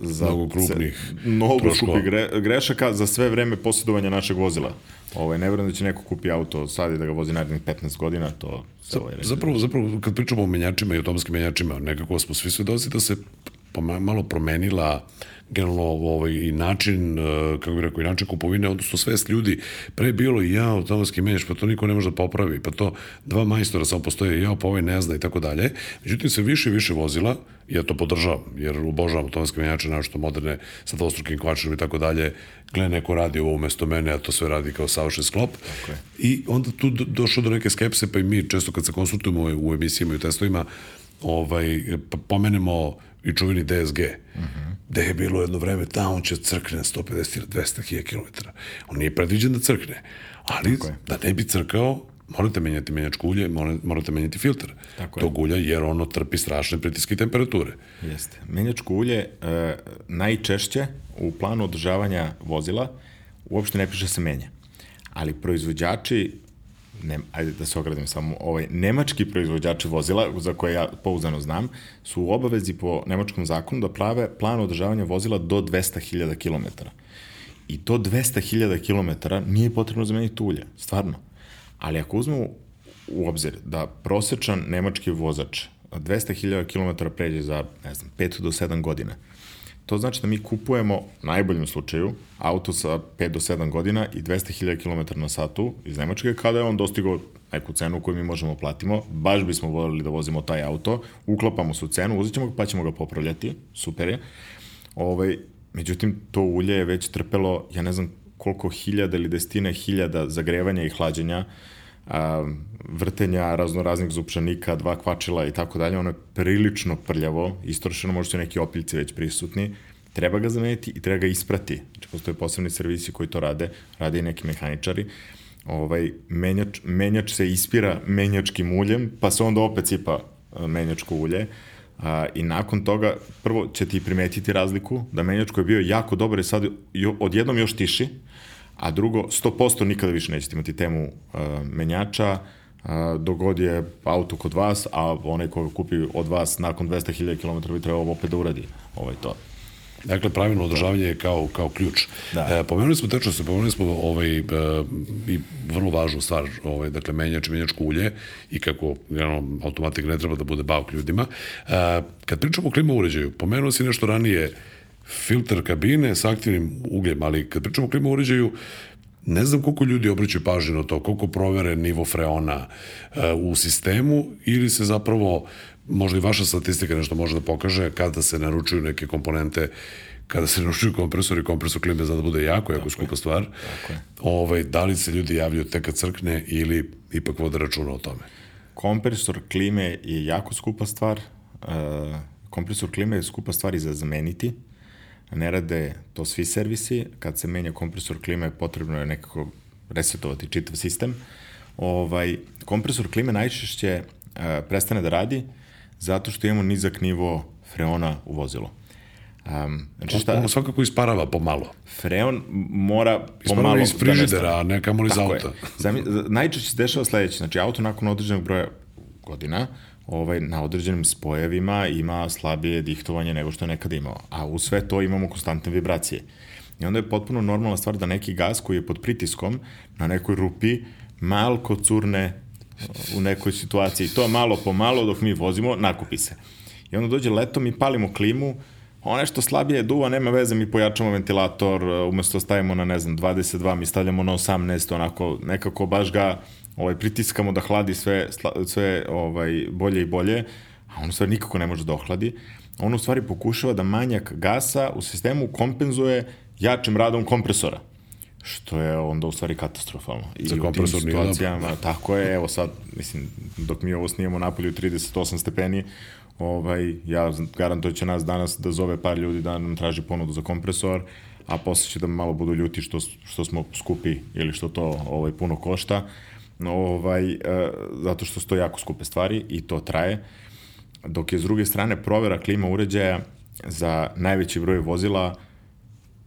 za mnogo krupnih mnogo krupnih gre, grešaka za sve vreme posjedovanja našeg vozila. Ovaj, ne verujem da će neko kupi auto sad i da ga vozi narednih 15 godina, to se ovaj Zapravo, zapravo, kad pričamo o menjačima i automatskim menjačima, nekako smo svi svedoci da se malo promenila generalno ovaj, način, e, kako bih rekao, i način kupovine, odnosno svest ljudi. Pre bilo i ja, automatski menjač, pa to niko ne može da popravi, pa to dva majstora samo postoje, ja, pa ovaj ne zna i tako dalje. Međutim, se više i više vozila, ja to podržavam, jer obožavam automatske menjače, našto moderne, sa dvostrukim kvačinom i tako dalje, gle, neko radi ovo umesto mene, a to sve radi kao savršen sklop. Okay. I onda tu došlo do neke skepse, pa i mi često kad se konsultujemo u emisijama i u testovima, ovaj, pa pomenemo i čuveni DSG, uh -huh. gde je bilo jedno vreme, da, on će crkne 150 ili 200 hija kilometara. On nije predviđen da crkne, ali da ne bi crkao, morate menjati menjačko ulje, morate menjati filter Tako tog ulja, jer ono trpi strašne pritiske i temperature. Jeste. Menjačko ulje e, najčešće u planu održavanja vozila uopšte ne piše da se menja. Ali proizvođači ne, ajde da se ogradim samo, ovaj, nemački proizvođači vozila, za koje ja pouzdano znam, su u obavezi po nemačkom zakonu da prave plan održavanja vozila do 200.000 km. I to 200.000 km nije potrebno zameniti ulje, stvarno. Ali ako uzmemo u obzir da prosečan nemački vozač 200.000 km pređe za, ne znam, 5 do 7 godina, To znači da mi kupujemo, najboljem slučaju, auto sa 5 do 7 godina i 200.000 km na satu iz Nemačke, kada je on dostigao neku cenu koju mi možemo platimo, baš bismo voljeli da vozimo taj auto, uklapamo u cenu, uzet ćemo ga pa ćemo ga popravljati, super je. Ovaj, međutim, to ulje je već trpelo, ja ne znam koliko hiljada ili desetine hiljada zagrevanja i hlađenja, a, vrtenja raznoraznih zupčanika, dva kvačila i tako dalje, ono je prilično prljavo, istrošeno, možda su neki opiljci već prisutni, treba ga zameniti i treba ga isprati. Znači, postoje posebni servisi koji to rade, rade i neki mehaničari. Ovaj, menjač, menjač se ispira menjačkim uljem, pa se onda opet sipa menjačko ulje. A, I nakon toga, prvo će ti primetiti razliku, da menjač koji je bio jako dobar i sad odjednom još tiši, a drugo, 100% nikada više nećete imati temu uh, menjača, a, dogod je auto kod vas, a onaj ko kupi od vas nakon 200.000 km bi trebao opet da uradi ovaj to. Dakle, pravilno održavanje je kao, kao ključ. Da. E, pomenuli smo tečno se, pomenuli smo ovaj, e, i vrlo važnu stvar, ovaj, dakle, menjač menjačko ulje i kako generalno, automatik ne treba da bude bauk ljudima. E, kad pričamo o klima uređaju, pomenuo si nešto ranije, filter kabine sa aktivnim ugljem, ali kad pričamo o klima uređaju, ne znam koliko ljudi obraćaju pažnju na to, koliko provere nivo freona e, u sistemu ili se zapravo možda i vaša statistika nešto može da pokaže kada se naručuju neke komponente kada se naručuju kompresori, kompresor klime zna da bude jako, jako skupa stvar. Tako je. Ovaj, da li se ljudi javljaju tek kad crkne ili ipak vode računa o tome? Kompresor klime je jako skupa stvar. Uh, kompresor klime je skupa stvar i za zameniti. Ne rade to svi servisi. Kad se menja kompresor klime, potrebno je nekako resetovati čitav sistem. Ovaj, kompresor klime najčešće uh, prestane da radi zato što imamo nizak nivo freona u vozilu. Um, znači Šta? Ono svakako isparava pomalo. Freon mora Isparava pomalo iz frižidera, a ne kamoli iz Tako auta. Je. Zami, najčešće se dešava sledeće, znači auto nakon određenog broja godina ovaj, na određenim spojevima ima slabije dihtovanje nego što je nekada imao, a u sve to imamo konstantne vibracije. I onda je potpuno normalna stvar da neki gas koji je pod pritiskom na nekoj rupi malko curne u nekoj situaciji. To malo po malo dok mi vozimo, nakupi se. I onda dođe leto, mi palimo klimu, One što slabije duva, nema veze, mi pojačamo ventilator, umesto stavimo na, ne znam, 22, mi stavljamo na 18, onako, nekako baš ga ovaj, pritiskamo da hladi sve, sve ovaj, bolje i bolje, a on u stvari nikako ne može da ohladi. On u stvari pokušava da manjak gasa u sistemu kompenzuje jačim radom kompresora što je onda u stvari katastrofalno. I Za u tim situacijama, tako je, evo sad, mislim, dok mi ovo snijemo napolju 38 stepeni, ovaj, ja garantujem da će nas danas da zove par ljudi da nam traži ponudu za kompresor, a posle će da malo budu ljuti što, što smo skupi ili što to ovaj, puno košta, ovaj, e, zato što su to jako skupe stvari i to traje. Dok je s druge strane provera klima uređaja za najveći broj vozila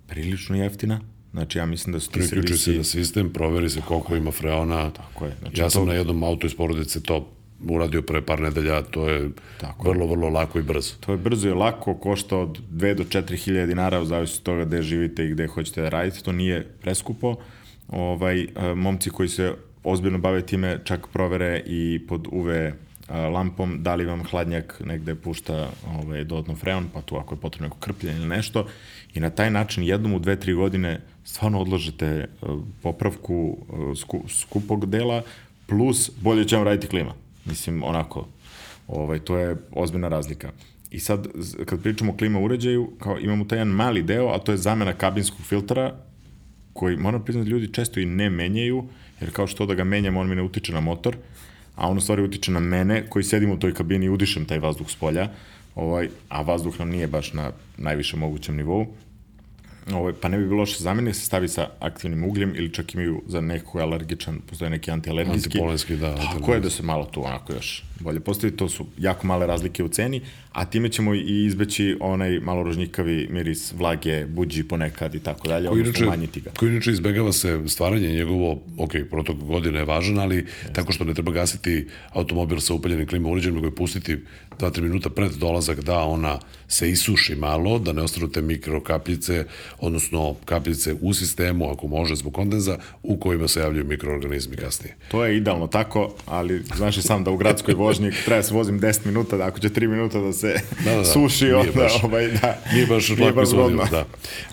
prilično jeftina, Znači, ja mislim da su servisi... se na sistem, proveri se koliko ima freona. Tako je. Znači, ja sam to- na jednom auto iz porodice to uradio pre par nedelja, to je Tako vrlo, vrlo lako i brzo. To je brzo i lako, košta od 2 do 4 hiljade dinara, u zavisnosti od toga gde živite i gde hoćete da radite, to nije preskupo. Ovaj, e, momci koji se ozbiljno bave time čak provere i pod UV e, lampom da li vam hladnjak negde pušta ovaj, dodatno freon, pa tu ako je potrebno neko krpljenje ili nešto. I na taj način jednom u dve, tri godine stvarno odlažete e, popravku sku, skupog dela, plus bolje će vam raditi klima. Mislim, onako, ovaj, to je ozbiljna razlika. I sad, kad pričamo o klima uređaju, kao imamo taj jedan mali deo, a to je zamena kabinskog filtra, koji, moram priznati, ljudi često i ne menjaju, jer kao što da ga menjam, on mi ne utiče na motor, a on u stvari utiče na mene, koji sedim u toj kabini i udišem taj vazduh s polja, ovaj, a vazduh nam nije baš na najvišem mogućem nivou. Ovaj, pa ne bi bilo loše zamene, se stavi sa aktivnim ugljem ili čak imaju za neko je alergičan, postoje neki antialergijski. Antipolenski, da, Tako je da se malo tu onako još bolje postavi, to su jako male razlike u ceni, a time ćemo i izbeći onaj malo rožnjikavi miris vlage, buđi ponekad i tako dalje, Koji inače, umanjiti ga. koji inače izbegava se stvaranje njegovo, ok, protok godine je važan, ali tako što ne treba gasiti automobil sa upaljenim klima uređajem, nego je pustiti 2-3 minuta pred dolazak da ona se isuši malo, da ne ostanu te mikrokapljice, odnosno kapljice u sistemu, ako može zbog kondenza, u kojima se javljaju mikroorganizmi kasnije. To je idealno tako, ali znaš i sam da u gradskoj vožnji treba da se vozim 10 minuta, da ako će 3 minuta da se Da, da, da. suši, Nije onda baš- ovaj, da, Nije baš nije baš zgodno. da.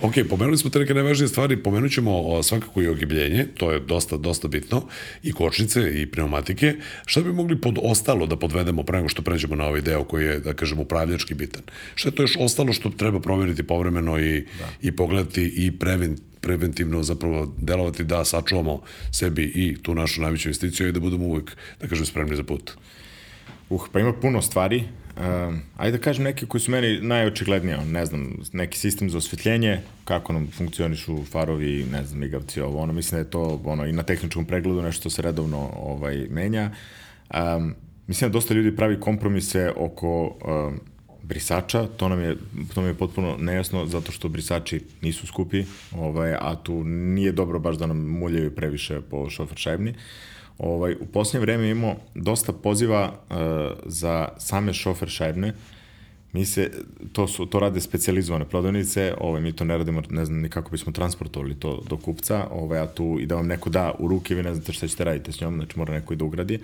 Ok, pomenuli smo te neke najvažnije stvari, pomenut ćemo svakako i ogibljenje, to je dosta, dosta bitno, i kočnice i pneumatike. Šta bi mogli pod ostalo da podvedemo pre nego što pređemo na ovaj deo koji je, da kažem, upravljački bitan? Šta je to još ostalo što treba proveriti povremeno i, da. i pogledati i prevent, preventivno zapravo delovati da sačuvamo sebi i tu našu najveću investiciju i da budemo uvek, da kažem, spremni za put. Uh, pa ima puno stvari. Um, ajde da kažem neke koje su meni najočiglednije, ne znam, neki sistem za osvetljenje, kako nam funkcionišu farovi, ne znam, migavci, ovo, ono, mislim da je to ono, i na tehničkom pregledu nešto se redovno ovaj, menja. Um, mislim da dosta ljudi pravi kompromise oko um, brisača, to nam je, to nam je potpuno nejasno zato što brisači nisu skupi, ovaj, a tu nije dobro baš da nam muljaju previše po šofer šajbni. Ovaj, u posljednje vreme imamo dosta poziva uh, za same šofer šajbne, Mi se, to, su, to rade specializovane prodavnice, ovaj, mi to ne radimo, ne znam ni kako bismo transportovali to do kupca, ovaj, a tu i da vam neko da u ruke, vi ne znate šta ćete raditi s njom, znači mora neko i da ugradi,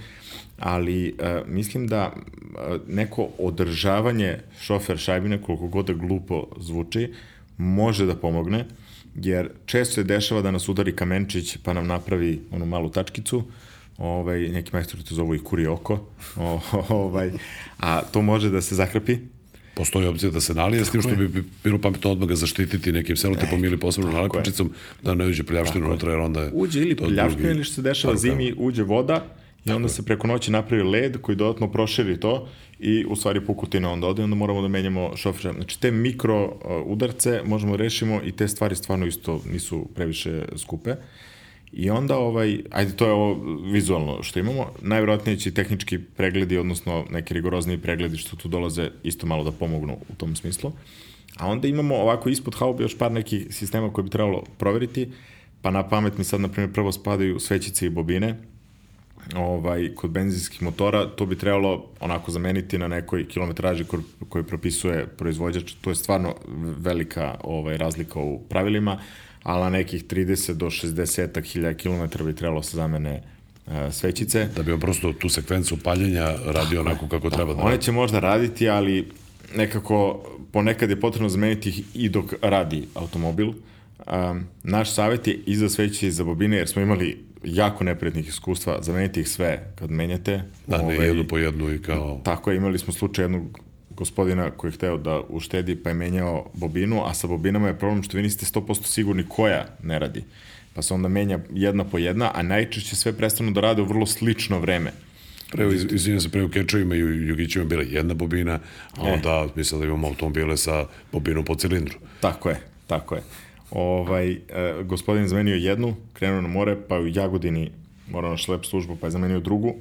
ali uh, mislim da uh, neko održavanje šofer šajbine, koliko god da glupo zvuči, može da pomogne, jer često se dešava da nas udari kamenčić pa nam napravi onu malu tačkicu, ovaj, neki majstori to zovu i kuri oko, o, ovaj, a to može da se zakrpi, postoji opcija da se nalije, s tim što bi bilo pametno odmah ga zaštititi nekim selotipom ili posebno nalepničicom, da ne uđe prljavštinu unutra, jer onda je... Uđe ili prljavština ili što se dešava zimi, uđe voda i onda se preko noći napravi led koji dodatno proširi to i u stvari pukutina onda ode, onda moramo da menjamo šofer. Znači te mikro uh, udarce možemo da rešimo i te stvari stvarno isto nisu previše skupe. I onda, ovaj, ajde, to je ovo vizualno što imamo. Najvjerojatnije će tehnički pregledi, odnosno neki rigorozniji pregledi što tu dolaze, isto malo da pomognu u tom smislu. A onda imamo ovako ispod haube još par nekih sistema koje bi trebalo proveriti, pa na pamet mi sad, na primjer, prvo spadaju svećice i bobine, ovaj, kod benzinskih motora, to bi trebalo onako zameniti na nekoj kilometraži koji propisuje proizvođač. To je stvarno velika ovaj, razlika u pravilima ali na nekih 30 do 60 hiljada kilometara bi trebalo se zamene uh, svećice. Da bi on prosto tu sekvencu paljenja radio onako kako treba da One će možda raditi, ali nekako ponekad je potrebno zameniti ih i dok radi automobil. Um, naš savjet je i za sveće i za bobine, jer smo imali jako neprijatnih iskustva, zameniti ih sve kad menjate. Da, ne ovaj, jednu po jednu i kao... Tako je, imali smo slučaj jednog gospodina koji je hteo da uštedi pa je menjao bobinu, a sa bobinama je problem što vi niste 100% sigurni koja ne radi. Pa se onda menja jedna po jedna, a najčešće sve prestanu da rade u vrlo slično vreme. Pre, izvinjam se, pre u Kečovima i u Jugićima bila jedna bobina, a e. onda e. mislim da imamo automobile sa bobinom po cilindru. Tako je, tako je. Ovaj, e, gospodin zamenio jednu, krenuo na more, pa u Jagodini morao na šlep službu, pa je zamenio drugu,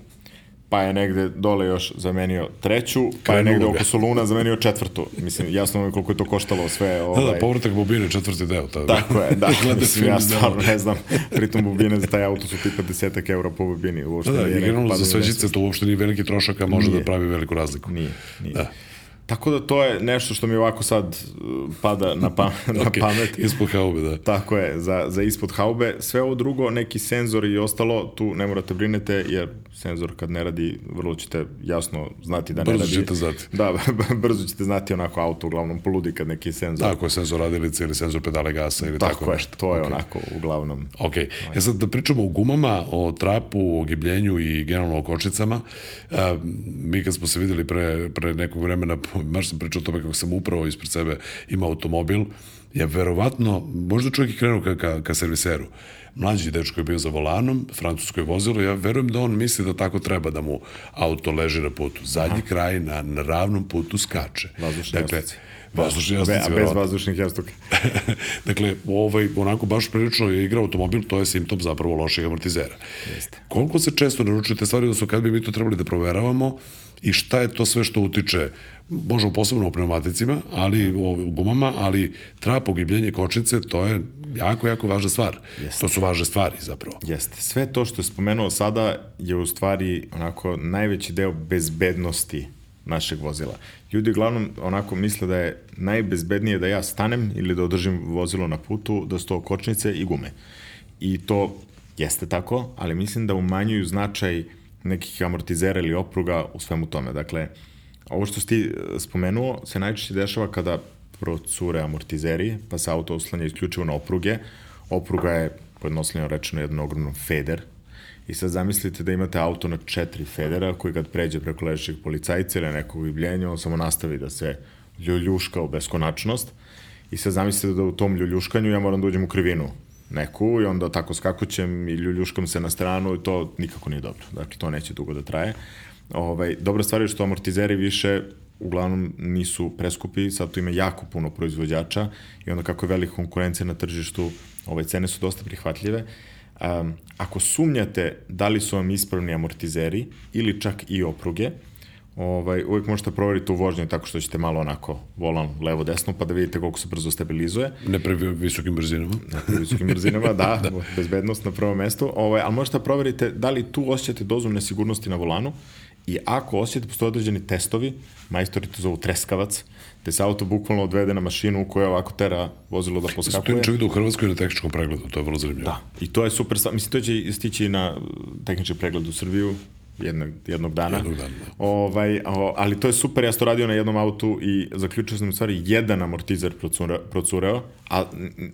pa je negde dole još zamenio treću, pa je negde oko Soluna zamenio četvrtu. Mislim, jasno mi koliko je to koštalo sve. Ovaj... Da, da, povratak bobine četvrti deo. Tada. Tako je, da. Mislim, ja stvarno ne znam. Pritom bobine za taj auto su tipa desetak eura po bobini. Uopšte da, da, i generalno za sveđice to uopšte nije veliki trošak, a može da nije. da pravi veliku razliku. Nije, nije. Da. Tako da to je nešto što mi ovako sad uh, pada na, pa, na okay. pamet. Ispod haube, da. Tako je, za, za ispod haube. Sve ovo drugo, neki senzor i ostalo, tu ne morate brinete, jer senzor kad ne radi, vrlo ćete jasno znati da brzo ne radi. Brzo ćete znati. Da, brzo ćete znati onako auto uglavnom poludi kad neki senzor. Tako je senzor radilice ili senzor pedale gasa ili tako, tako je, nešto. to je okay. onako uglavnom. Ok, ja sad da pričamo o gumama, o trapu, o gibljenju i generalno o kočicama. A, mi kad smo se videli pre, pre nekog vremena, baš sam pričao o tome kako sam upravo ispred sebe imao automobil, je verovatno, možda čovjek je krenuo ka, ka, ka serviseru, mlađi dečko je bio za volanom, francusko je vozilo, ja verujem da on misli da tako treba da mu auto leži na putu. Zadnji Aha. kraj na, na ravnom putu skače. Vazdušni dakle, Vazdušni jastuci. A bez vazdušnih jastuka. dakle, ovaj, onako baš prilično je igra automobil, to je simptom zapravo lošeg amortizera. Jeste. Koliko se često naručujete stvari su kad bi mi to trebali da proveravamo i šta je to sve što utiče možemo posebno u pneumaticima, ali u gumama, ali trap, ogibljenje kočnice, to je jako, jako važna stvar. Jeste. To su važne stvari zapravo. Jeste. Sve to što je spomenuo sada je u stvari onako najveći deo bezbednosti našeg vozila. Ljudi uglavnom onako misle da je najbezbednije da ja stanem ili da održim vozilo na putu, da su to kočnice i gume. I to jeste tako, ali mislim da umanjuju značaj nekih amortizera ili opruga u svemu tome. Dakle, ovo što si e, spomenuo se najčešće dešava kada procure amortizeri, pa se auto oslanja isključivo na opruge. Opruga je, pojednostavljeno rečeno, jedan ogromno feder. I sad zamislite da imate auto na četiri federa koji kad pređe preko ležećeg policajca ili nekog vibljenja, on samo nastavi da se ljuljuška u beskonačnost. I sad zamislite da u tom ljuljuškanju ja moram da uđem u krivinu neku i onda tako skakućem i ljuljuškam se na stranu i to nikako nije dobro. Dakle, to neće dugo da traje. Ovaj, dobra stvar je što amortizeri više uglavnom nisu preskupi, sad tu ima jako puno proizvođača i onda kako je velika konkurencija na tržištu, ovaj, cene su dosta prihvatljive. Um, ako sumnjate da li su vam ispravni amortizeri ili čak i opruge, Ovaj, uvijek možete proveriti u vožnju tako što ćete malo onako volan levo-desno pa da vidite koliko se brzo stabilizuje. Ne pre visokim brzinama. Ne pre visokim brzinama, da, da, bezbednost na prvom mestu. Ovaj, ali možete da proverite da li tu osjećate dozu nesigurnosti na volanu i ako osjećate, postoje određeni testovi, majstori to zovu treskavac, te se auto bukvalno odvede na mašinu u kojoj ovako tera vozilo da poskakuje. To čovjek da u Hrvatskoj na tehničkom pregledu, to je vrlo zanimljivo. Da, i to je super, mislim, to će stići na tehnički pregled u Srbiju, jednog, jednog dana. Jednog dana, da. Ovaj, o, ali to je super, ja sam to radio na jednom autu i zaključio sam u stvari jedan amortizer procureo, procureo a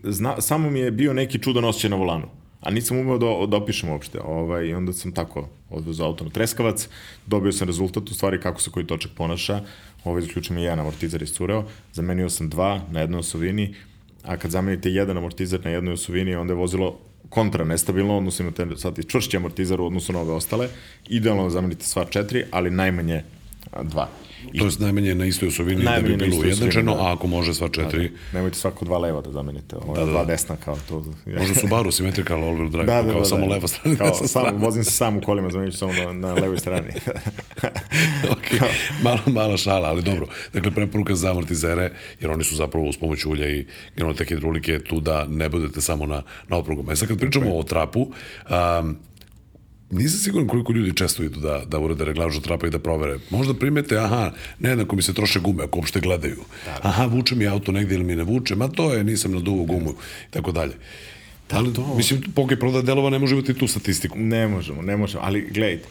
zna, samo mi je bio neki čudan osjećaj na volanu. A nisam umeo da, da opišem uopšte. Ovaj, onda sam tako odvezao auto na treskavac, dobio sam rezultat u stvari kako se koji točak ponaša. Ovaj, zaključio jedan amortizer iscureo, zamenio sam dva na jednoj osovini, a kad zamenite jedan amortizer na jednoj osovini, onda je vozilo kontra nestabilno, odnosno imate sad i čvršći amortizer u odnosu na ove ostale. Idealno da zamenite sva četiri, ali najmanje dva. I, to je najmanje na istoj osovini da bi bilo ujednačeno, da. a ako može sva četiri... Da, da. Nemojte svako dva leva da zamenite, ovo da, da, dva desna kao to. Može Subaru symmetrical all-wheel drive, da, da, kao da, samo da. leva strana. Kao, sam, vozim se sam u kolima, zamenjući samo na, na levoj strani. ok, malo, malo šala, ali dobro. Dakle, preporuka za amortizere, jer oni su zapravo uz pomoć ulja i te hidrolike tu da ne budete samo na, na oprugom. E sad kad pričamo okay. o trapu, um, nisam siguran koliko ljudi često idu da, da urade reglažu trapa i da provere. Možda primete, aha, nejednako mi se troše gume, ako uopšte gledaju. Da, da. Aha, vuče mi auto negdje ili mi ne vuče, ma to je, nisam na duvu gumu i tako dalje. Da, ali, to... mislim, pokoj proda delova ne može imati tu statistiku. Ne možemo, ne možemo, ali gledajte,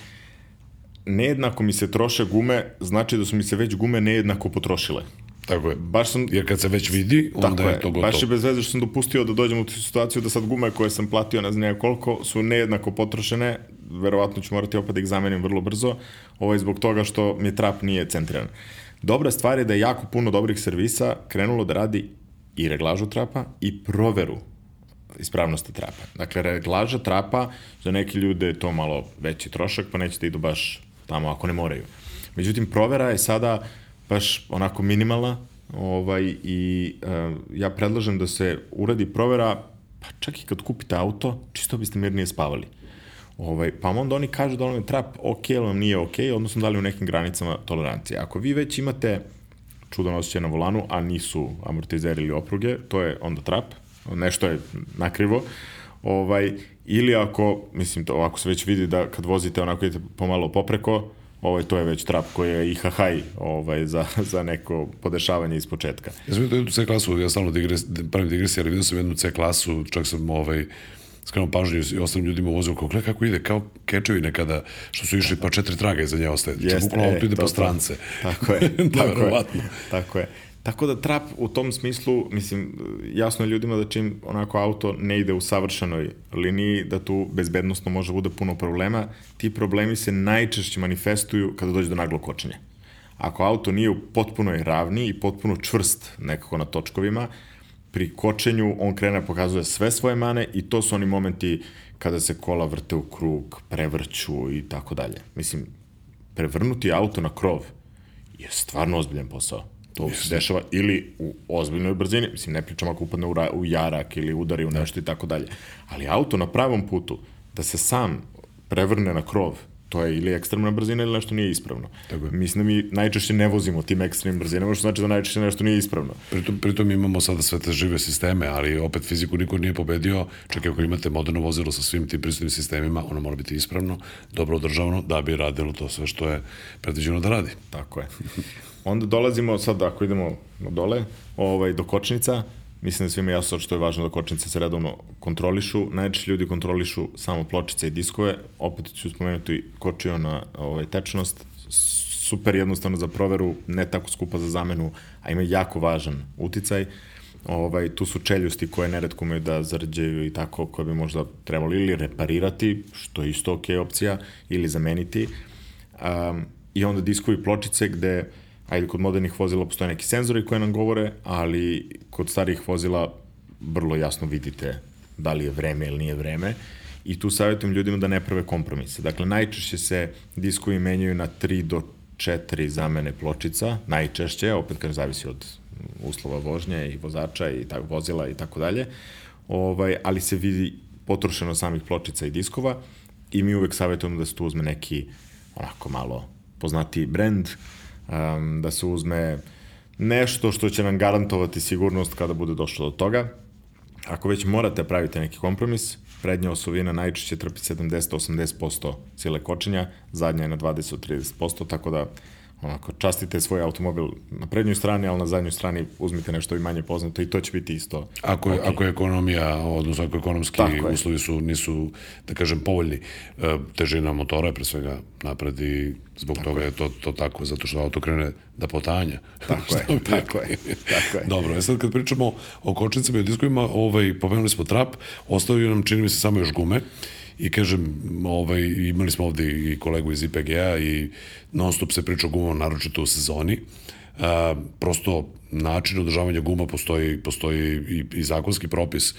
nejednako mi se troše gume, znači da su mi se već gume nejednako potrošile. Tako je. Baš sam, Jer kad se već vidi, onda je, je to gotovo. Baš je bez veze što sam dopustio da dođem u tu situaciju da sad gume koje sam platio ne znam koliko su nejednako potrošene, verovatno ću morati opet da ih zamenim vrlo brzo, ovaj zbog toga što mi trap nije centriran. Dobra stvar je da je jako puno dobrih servisa krenulo da radi i reglažu trapa i proveru ispravnosti trapa. Dakle, reglaža trapa, za neke ljude je to malo veći trošak, pa nećete idu baš tamo ako ne moraju. Međutim, provera je sada baš onako minimalna ovaj, i uh, ja predlažem da se uradi provera, pa čak i kad kupite auto, čisto biste mirnije spavali. Ovaj, pa onda oni kažu da vam je trap ok ili vam nije ok, odnosno da li u nekim granicama tolerancije. Ako vi već imate čudan osjećaj na volanu, a nisu amortizeri ili opruge, to je onda trap, nešto je nakrivo, ovaj, ili ako, mislim, to, ako se već vidi da kad vozite onako idete pomalo popreko, ovaj, to je već trap koji je i hahaj ovaj, za, za neko podešavanje iz početka. Ja sam vidio C klasu, ja stalno digres, pravim digresije, ali vidio sam jednu C klasu, čak sam ovaj, skrenuo pažnju i ostalim ljudima u kako, kako ide, kao kečevi nekada, što su išli, pa četiri traga iza nje ostaje. Jeste, bukvalno e, auto ide po strance. Tako je, tako je, tako je. Tako da trap u tom smislu, mislim, jasno je ljudima da čim onako auto ne ide u savršenoj liniji, da tu bezbednostno može da bude puno problema. Ti problemi se najčešće manifestuju kada dođe do naglog kočenja. Ako auto nije u potpunoj ravni i potpuno čvrst nekako na točkovima, pri kočenju on krene da pokazuje sve svoje mane i to su oni momenti kada se kola vrte u krug, prevrću i tako dalje. Mislim, prevrnuti auto na krov je stvarno ozbiljan posao. To yes. se dešava ili u ozbiljnoj brzini, mislim, ne pričam ako upadne u, ra, u jarak ili udari u da. nešto i tako dalje. Ali auto na pravom putu, da se sam prevrne na krov, to je ili ekstremna brzina ili nešto nije ispravno. Tako je. Mislim da mi najčešće ne vozimo tim ekstremnim brzinama, što znači da najčešće nešto nije ispravno. Pritom, pritom imamo sada sve te žive sisteme, ali opet fiziku niko nije pobedio. Čak ako imate moderno vozilo sa svim tim prisutnim sistemima, ono mora biti ispravno, dobro održavano, da bi radilo to sve što je predviđeno da radi. Tako je. Onda dolazimo, sad ako idemo dole, ovaj, do kočnica, mislim da svima jasno što je važno da kočnice se redovno kontrolišu. Najčešće ljudi kontrolišu samo pločice i diskove. Opet ću spomenuti kočio na ovaj, tečnost. Super jednostavno za proveru, ne tako skupa za zamenu, a ima jako važan uticaj. Ovaj, tu su čeljusti koje neretko umeju da zarđaju i tako, koje bi možda trebali ili reparirati, što je isto ok opcija, ili zameniti. Um, I onda diskovi pločice gde ajde, kod modernih vozila postoje neki senzori koji nam govore, ali kod starih vozila vrlo jasno vidite da li je vreme ili nije vreme i tu savjetujem ljudima da ne prave kompromise. Dakle, najčešće se diskovi menjaju na 3 do 4 zamene pločica, najčešće, opet kaže zavisi od uslova vožnje i vozača i tako vozila i tako dalje. Ovaj, ali se vidi potrošeno samih pločica i diskova i mi uvek savjetujemo da se tu uzme neki onako malo poznatiji brend, um, da se uzme nešto što će nam garantovati sigurnost kada bude došlo do toga. Ako već morate praviti neki kompromis, prednja osovina najčešće trpi 70-80% sile kočenja, zadnja je na 20-30%, tako da onako, častite svoj automobil na prednjoj strani, ali na zadnjoj strani uzmite nešto i manje poznato i to će biti isto. Ako je, okay. ako je ekonomija, odnosno ako ekonomski Tako uslovi su, nisu, da kažem, povoljni, e, težina motora je pre svega napred i zbog tako toga je to, to tako, zato što auto krene da potanja. Tako je, tako je, tako je. Dobro, e sad kad pričamo o kočnicama i o diskovima, ovaj, pomenuli smo trap, ostavio nam, čini mi se, samo još gume i kažem, ovaj, imali smo ovde i kolegu iz IPG-a i non stop se priča o gumama, naročito u sezoni. A, prosto način održavanja guma postoji, postoji i, i zakonski propis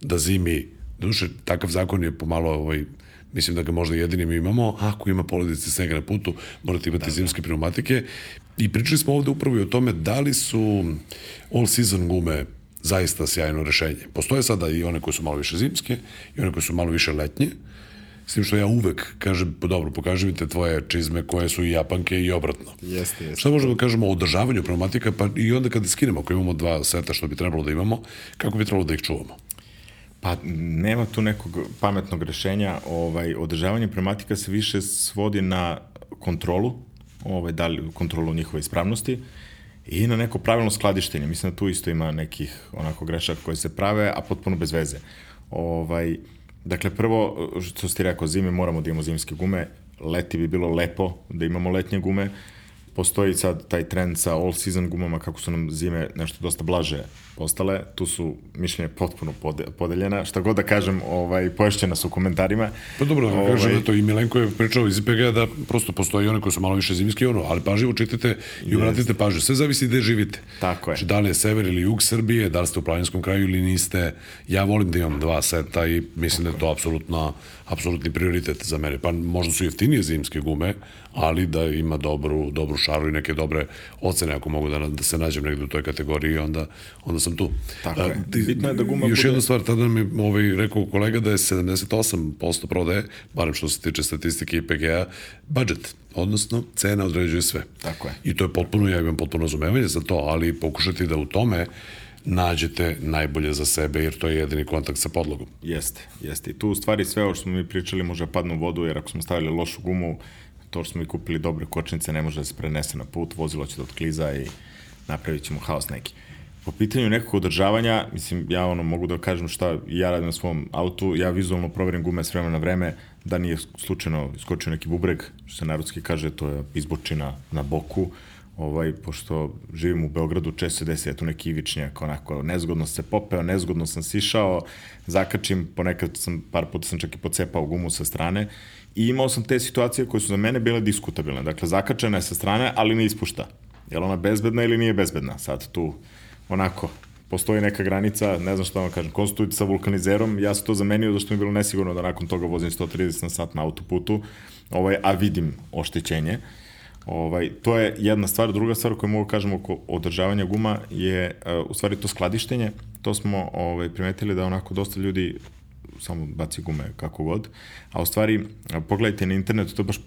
da zimi, duše, takav zakon je pomalo ovaj, mislim da ga možda jedini mi imamo, ako ima poledice snega na putu, morate imati da, da. zimske pneumatike. I pričali smo ovde upravo i o tome da li su all season gume zaista sjajno rešenje. Postoje sada i one koje su malo više zimske i one koje su malo više letnje, s tim što ja uvek kažem, pa dobro, pokaži mi te tvoje čizme koje su i japanke i obratno. Jeste, jeste. Šta možemo da kažemo o održavanju pneumatika, pa i onda kada skinemo, ako imamo dva seta što bi trebalo da imamo, kako bi trebalo da ih čuvamo? Pa nema tu nekog pametnog rešenja. Ovaj, održavanje pneumatika se više svodi na kontrolu, ovaj, da li, kontrolu njihove ispravnosti i na neko pravilno skladištenje. Mislim da tu isto ima nekih onako grešaka koje se prave, a potpuno bez veze. Ovaj, dakle, prvo, što ste rekao, zime moramo da imamo zimske gume, leti bi bilo lepo da imamo letnje gume, postoji sad taj trend sa all season gumama, kako su nam zime nešto dosta blaže postale, tu su mišljenje potpuno podeljena, šta god da kažem, ovaj, poješćena su u komentarima. Pa dobro, da ovaj, kažem da to i Milenko je pričao iz IPG da prosto postoji one koje su malo više zimske, ono, ali pažljivo čitate i obratite pažnju. Sve zavisi gde živite. Tako je. Znači, da li je sever ili jug Srbije, da li ste u planinskom kraju ili niste. Ja volim da imam dva seta i mislim Tako da je to apsolutno apsolutni prioritet za mene. Pa možda su jeftinije zimske gume, ali da ima dobru, dobru šaru i neke dobre ocene, ako mogu da, da se nađem negde u toj kategoriji, onda, onda sam tu. Tako je. Bitno je da guma Još bude... jedna stvar, tada mi ovaj, rekao kolega da je 78% prodaje, barem što se tiče statistike IPG-a, budget, odnosno cena određuje sve. Tako je. I to je potpuno, ja imam potpuno razumevanje za to, ali pokušati da u tome nađete najbolje za sebe, jer to je jedini kontakt sa podlogom. Jeste, jeste. I tu u stvari sve ovo što smo mi pričali može padnu u vodu, jer ako smo stavili lošu gumu, to što smo i kupili dobre kočnice ne može da se prenese na put, vozilo će da otkliza i napravit ćemo haos neki. Po pitanju nekog održavanja, mislim, ja ono mogu da kažem šta ja radim na svom autu, ja vizualno proverim gume s vremena na vreme, da nije slučajno iskočio neki bubreg, što se narodski kaže, to je izbočina na boku, ovaj, pošto živim u Beogradu, često se desi, eto neki ivičnjak, onako, nezgodno se popeo, nezgodno sam sišao, zakačim, ponekad sam, par puta sam čak i pocepao gumu sa strane i imao sam te situacije koje su za mene bile diskutabilne. Dakle, zakačena je sa strane, ali ne ispušta. Je li ona bezbedna ili nije bezbedna? Sad tu, onako, postoji neka granica, ne znam šta vam kažem, konstitujte sa vulkanizerom, ja sam to zamenio zašto mi je bilo nesigurno da nakon toga vozim 130 na sat na autoputu, ovaj, a vidim oštećenje. Ovaj, to je jedna stvar. Druga stvar koju mogu kažem oko održavanja guma je uh, u stvari to skladištenje. To smo ovaj, primetili da onako dosta ljudi samo baci gume kako god. A u stvari, pogledajte na internetu, to je baš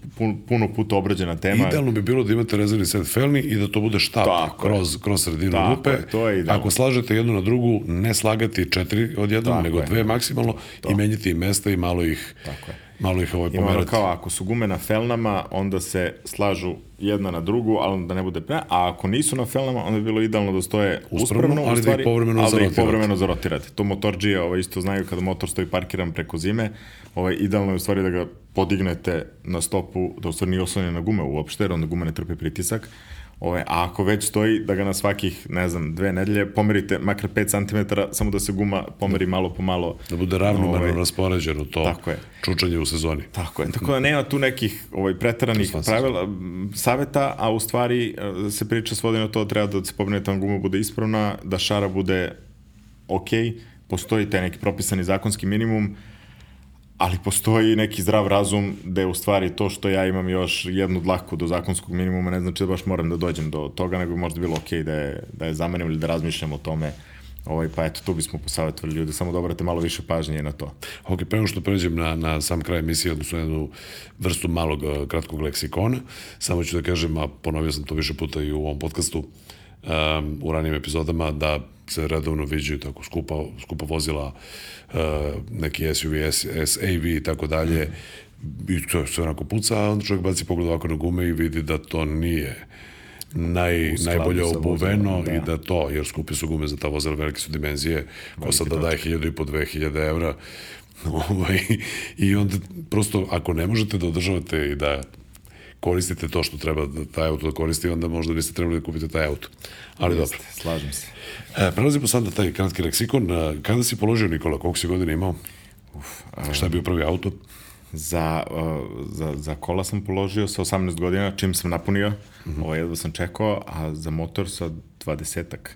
puno, puta obrađena tema. Idealno bi bilo da imate rezervni set felni i da to bude štap Tako kroz, kroz sredinu Tako lupe. Je, to je idealno. Ako slažete jednu na drugu, ne slagati četiri od jednom, nego je. dve maksimalno to. i menjati mesta i malo ih Tako je malo ih ovaj pomerati. kao, ako su gume na felnama, onda se slažu jedna na drugu, ali da ne bude pre, a ako nisu na felnama, onda bi bilo idealno da stoje uspravno, uspravno ali stvari, da ih povremeno ali zarotirate. da ih povremeno zarotirate. To motorđije ovaj, isto znaju kada motor stoji parkiran preko zime, ovaj, idealno je u stvari da ga podignete na stopu, da u stvari nije oslonjen na gume uopšte, jer onda gume ne trpe pritisak, Ove, a ako već stoji, da ga na svakih, ne znam, dve nedelje pomerite makar 5 cm, samo da se guma pomeri malo po malo. Da bude ravnomerno ovaj, raspoređeno to tako je. čučanje u sezoni. Tako je. Tako da nema tu nekih ovaj, pretaranih pravila, saveta, a u stvari e, se priča svodi na to da treba da se pomeri da guma bude ispravna, da šara bude ok, postoji taj neki propisani zakonski minimum, ali postoji neki zdrav razum da je u stvari to što ja imam još jednu dlaku do zakonskog minimuma, ne znači da baš moram da dođem do toga, nego bi možda bilo okej okay da je, da je zamenim ili da razmišljam o tome Ovaj, pa eto, tu bismo posavjetovali ljude, samo da obrate malo više pažnje na to. Ok, pre nego što pređem na, na sam kraj emisije, odnosno jednu vrstu malog uh, kratkog leksikona, samo ću da kažem, a ponovio sam to više puta i u ovom podcastu, um, u ranijim epizodama, da se redovno viđaju tako skupa, skupa vozila, uh, neki SUV, SAV i tako dalje, i to sve onako puca, a onda čovjek baci pogled ovako na gume i vidi da to nije naj, najbolje obuveno da. i da to, jer skupi su gume za ta vozila, velike su dimenzije, ko sad da daje 1000 i po 2000 evra, ovaj, i onda prosto ako ne možete da održavate i da koristite to što treba da taj auto da koristi, onda možda biste trebali da kupite taj auto. Ali Jeste, dobro. Slažem se. E, prelazimo sad na taj kratki leksikon. E, kada si položio, Nikola, koliko si godina imao? Uf, a... Šta je bio prvi auto? Za, uh, za, za kola sam položio sa 18 godina, čim sam napunio, mm -hmm. ovo jedva sam čekao, a za motor sa 20-ak.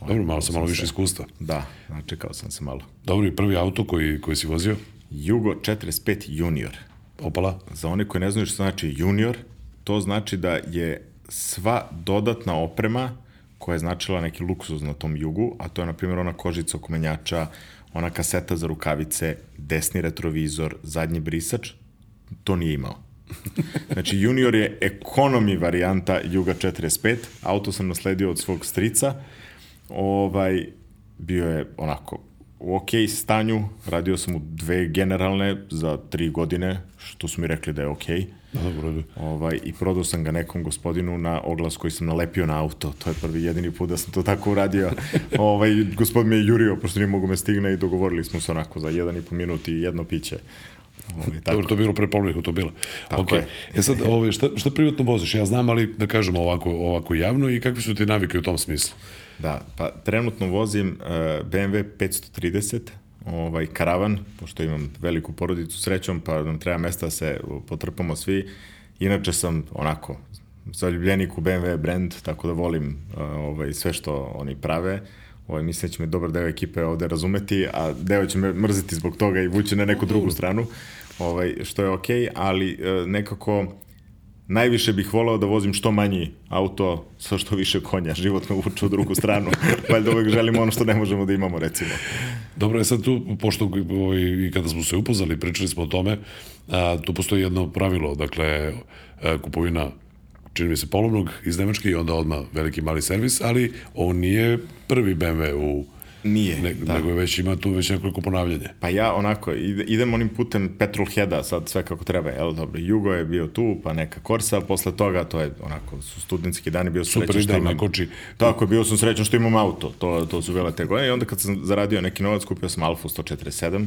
Dobro, malo sam malo više iskustva. Da, čekao sam se malo. Dobro, i prvi auto koji, koji si vozio? Jugo 45 Junior. Opala? Za one koji ne znaju što znači Junior, to znači da je sva dodatna oprema koja je značila neki luksuz na tom jugu, a to je, na primjer, ona kožica oko menjača, ona kaseta za rukavice, desni retrovizor, zadnji brisač, to nije imao. Znači, Junior je ekonomi varijanta Juga 45, auto sam nasledio od svog strica, ovaj, bio je onako u ok stanju, radio sam u dve generalne za tri godine, što su mi rekli da je ok. Da, dobro. Ovaj, I prodao sam ga nekom gospodinu na oglas koji sam nalepio na auto. To je prvi jedini put da sam to tako uradio. ovaj, gospod me je jurio, pošto nije mogu me stigne i dogovorili smo se onako za jedan i po minut i jedno piće. Ovaj, tako. Dobro, to je bilo pre polovnih automobila. Tako okay. je. E sad, ovaj, šta, šta privatno voziš? Ja znam, ali da kažemo ovako, ovako javno i kakvi su ti navike u tom smislu? Da, pa trenutno vozim uh, BMW 530, ovaj, karavan, pošto imam veliku porodicu srećom, pa nam treba mesta da se potrpamo svi. Inače sam onako zaljubljenik u BMW brand, tako da volim ovaj, sve što oni prave. Ovaj, mislim da će me dobar deo ekipe ovde razumeti, a deo će me mrziti zbog toga i vući na neku drugu stranu, ovaj, što je okej, okay, ali uh, nekako najviše bih volao da vozim što manji auto sa što više konja, život me uče u drugu stranu, valjda uvek želimo ono što ne možemo da imamo, recimo. Dobro, je sad tu, pošto ovaj, i kada smo se upoznali, pričali smo o tome, a, tu postoji jedno pravilo, dakle, a, kupovina čini mi se polovnog iz Nemačke i onda odmah veliki mali servis, ali on nije prvi BMW u Nije, ne, da. Nego već ima tu već nekoliko ponavljanja. Pa ja onako, idem onim putem petrolheada, sad sve kako treba, jel, dobro, Jugo je bio tu, pa neka Korsa, posle toga, to je onako, su studentski dani, bio srećan što imam... Super koči. Tako, bio sam srećan što imam auto, to, to su vele te godine, i onda kad sam zaradio neki novac, kupio sam Alfa 147,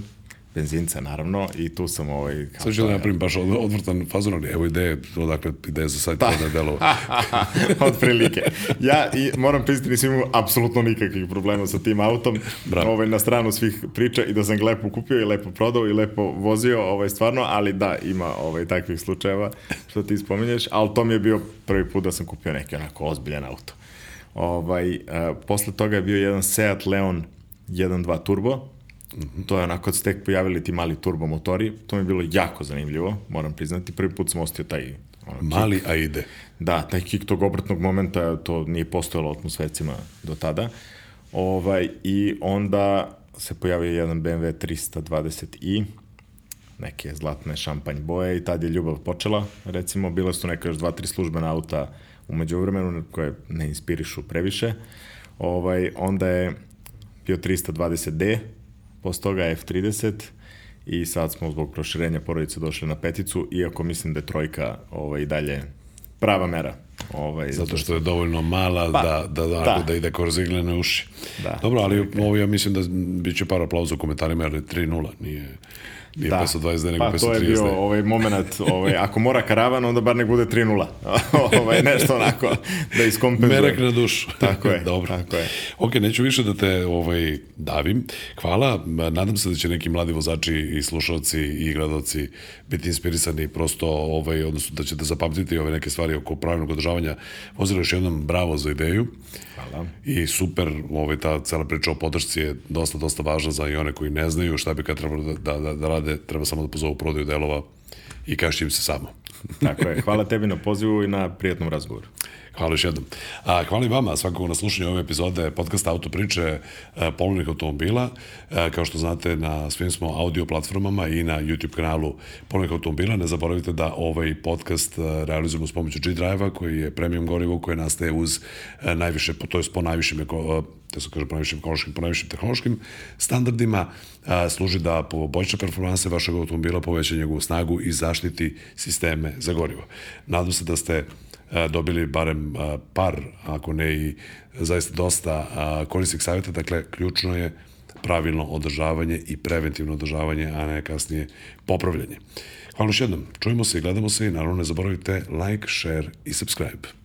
benzinca naravno i tu sam ovaj... Sad ću da napravim baš od, odvrtan fazon, ali evo ideje, odakle ideje za sajt pa. da delo. od prilike. Ja i moram priznati nisam imao apsolutno nikakvih problema sa tim autom. Bravo. Ovaj, na stranu svih priča i da sam ga lepo kupio i lepo prodao i lepo vozio, ovaj, stvarno, ali da, ima ovaj, takvih slučajeva što ti spominješ, ali to mi je bio prvi put da sam kupio neki onako ozbiljan auto. Ovaj, uh, posle toga je bio jedan Seat Leon 1.2 turbo, -hmm. To je onako kad se tek pojavili ti mali turbomotori, to mi je bilo jako zanimljivo, moram priznati. Prvi put sam ostio taj ono, Mali, kick. a ide. Da, taj kik tog obratnog momenta, to nije postojalo atmosfecima do tada. Ovaj, I onda se pojavio jedan BMW 320i, neke zlatne šampanj boje i tad je ljubav počela. Recimo, bile su neka još dva, tri službena auta umeđu vremenu koje ne inspirišu previše. Ovaj, onda je bio 320D, posle toga F30 i sad smo zbog proširenja porodice došli na peticu, iako mislim da je trojka ovaj, dalje prava mera. Ovaj, zato što je dovoljno mala pa, da, da, da, da, da ide kroz iglene uši. Da, Dobro, ali ovo ja mislim da biće par aplauza u komentarima, jer je 3-0, nije... Nije da. 520 nego pa, 530 to je bio ovaj moment, ovaj, ako mora karavan, onda bar ne bude 3-0. ovaj, nešto onako, da iskompenzuje. Merak na dušu. Tako je. Dobro. Tako je. Ok, neću više da te ovaj, davim. Hvala. Nadam se da će neki mladi vozači i slušalci i gledalci biti inspirisani prosto, ovaj, odnosno da ćete zapamtiti ove neke stvari oko pravilnog održavanja vozila. Još jednom bravo za ideju. Hvala. I super, ovaj, ta cela priča o podršci je dosta, dosta važna za i one koji ne znaju šta bi kad trebalo da, da, da, da rade, treba samo da pozovu prodaju delova i kažeš im se samo. Tako je. Hvala tebi na pozivu i na prijatnom razgovoru. Hvala još jednom. A, hvala i vama svakako na slušanju ove epizode podcasta Autopriče e, polovnih automobila. E, kao što znate, na svim smo audio platformama i na YouTube kanalu polovnih automobila. Ne zaboravite da ovaj podcast e, realizujemo s pomoću G-Drive-a koji je premium gorivo koje nastaje uz najviše, to je po najvišim eko, da se kaže po najvišim ekološkim, po najvišim tehnološkim standardima, a, služi da poboljša performanse vašeg automobila, poveća njegovu snagu i zaštiti sisteme za gorivo. Nadam se da ste a, dobili barem a, par, ako ne i zaista dosta a, korisnih savjeta, dakle, ključno je pravilno održavanje i preventivno održavanje, a ne kasnije popravljanje. Hvala još jednom, čujemo se i gledamo se i naravno ne zaboravite like, share i subscribe.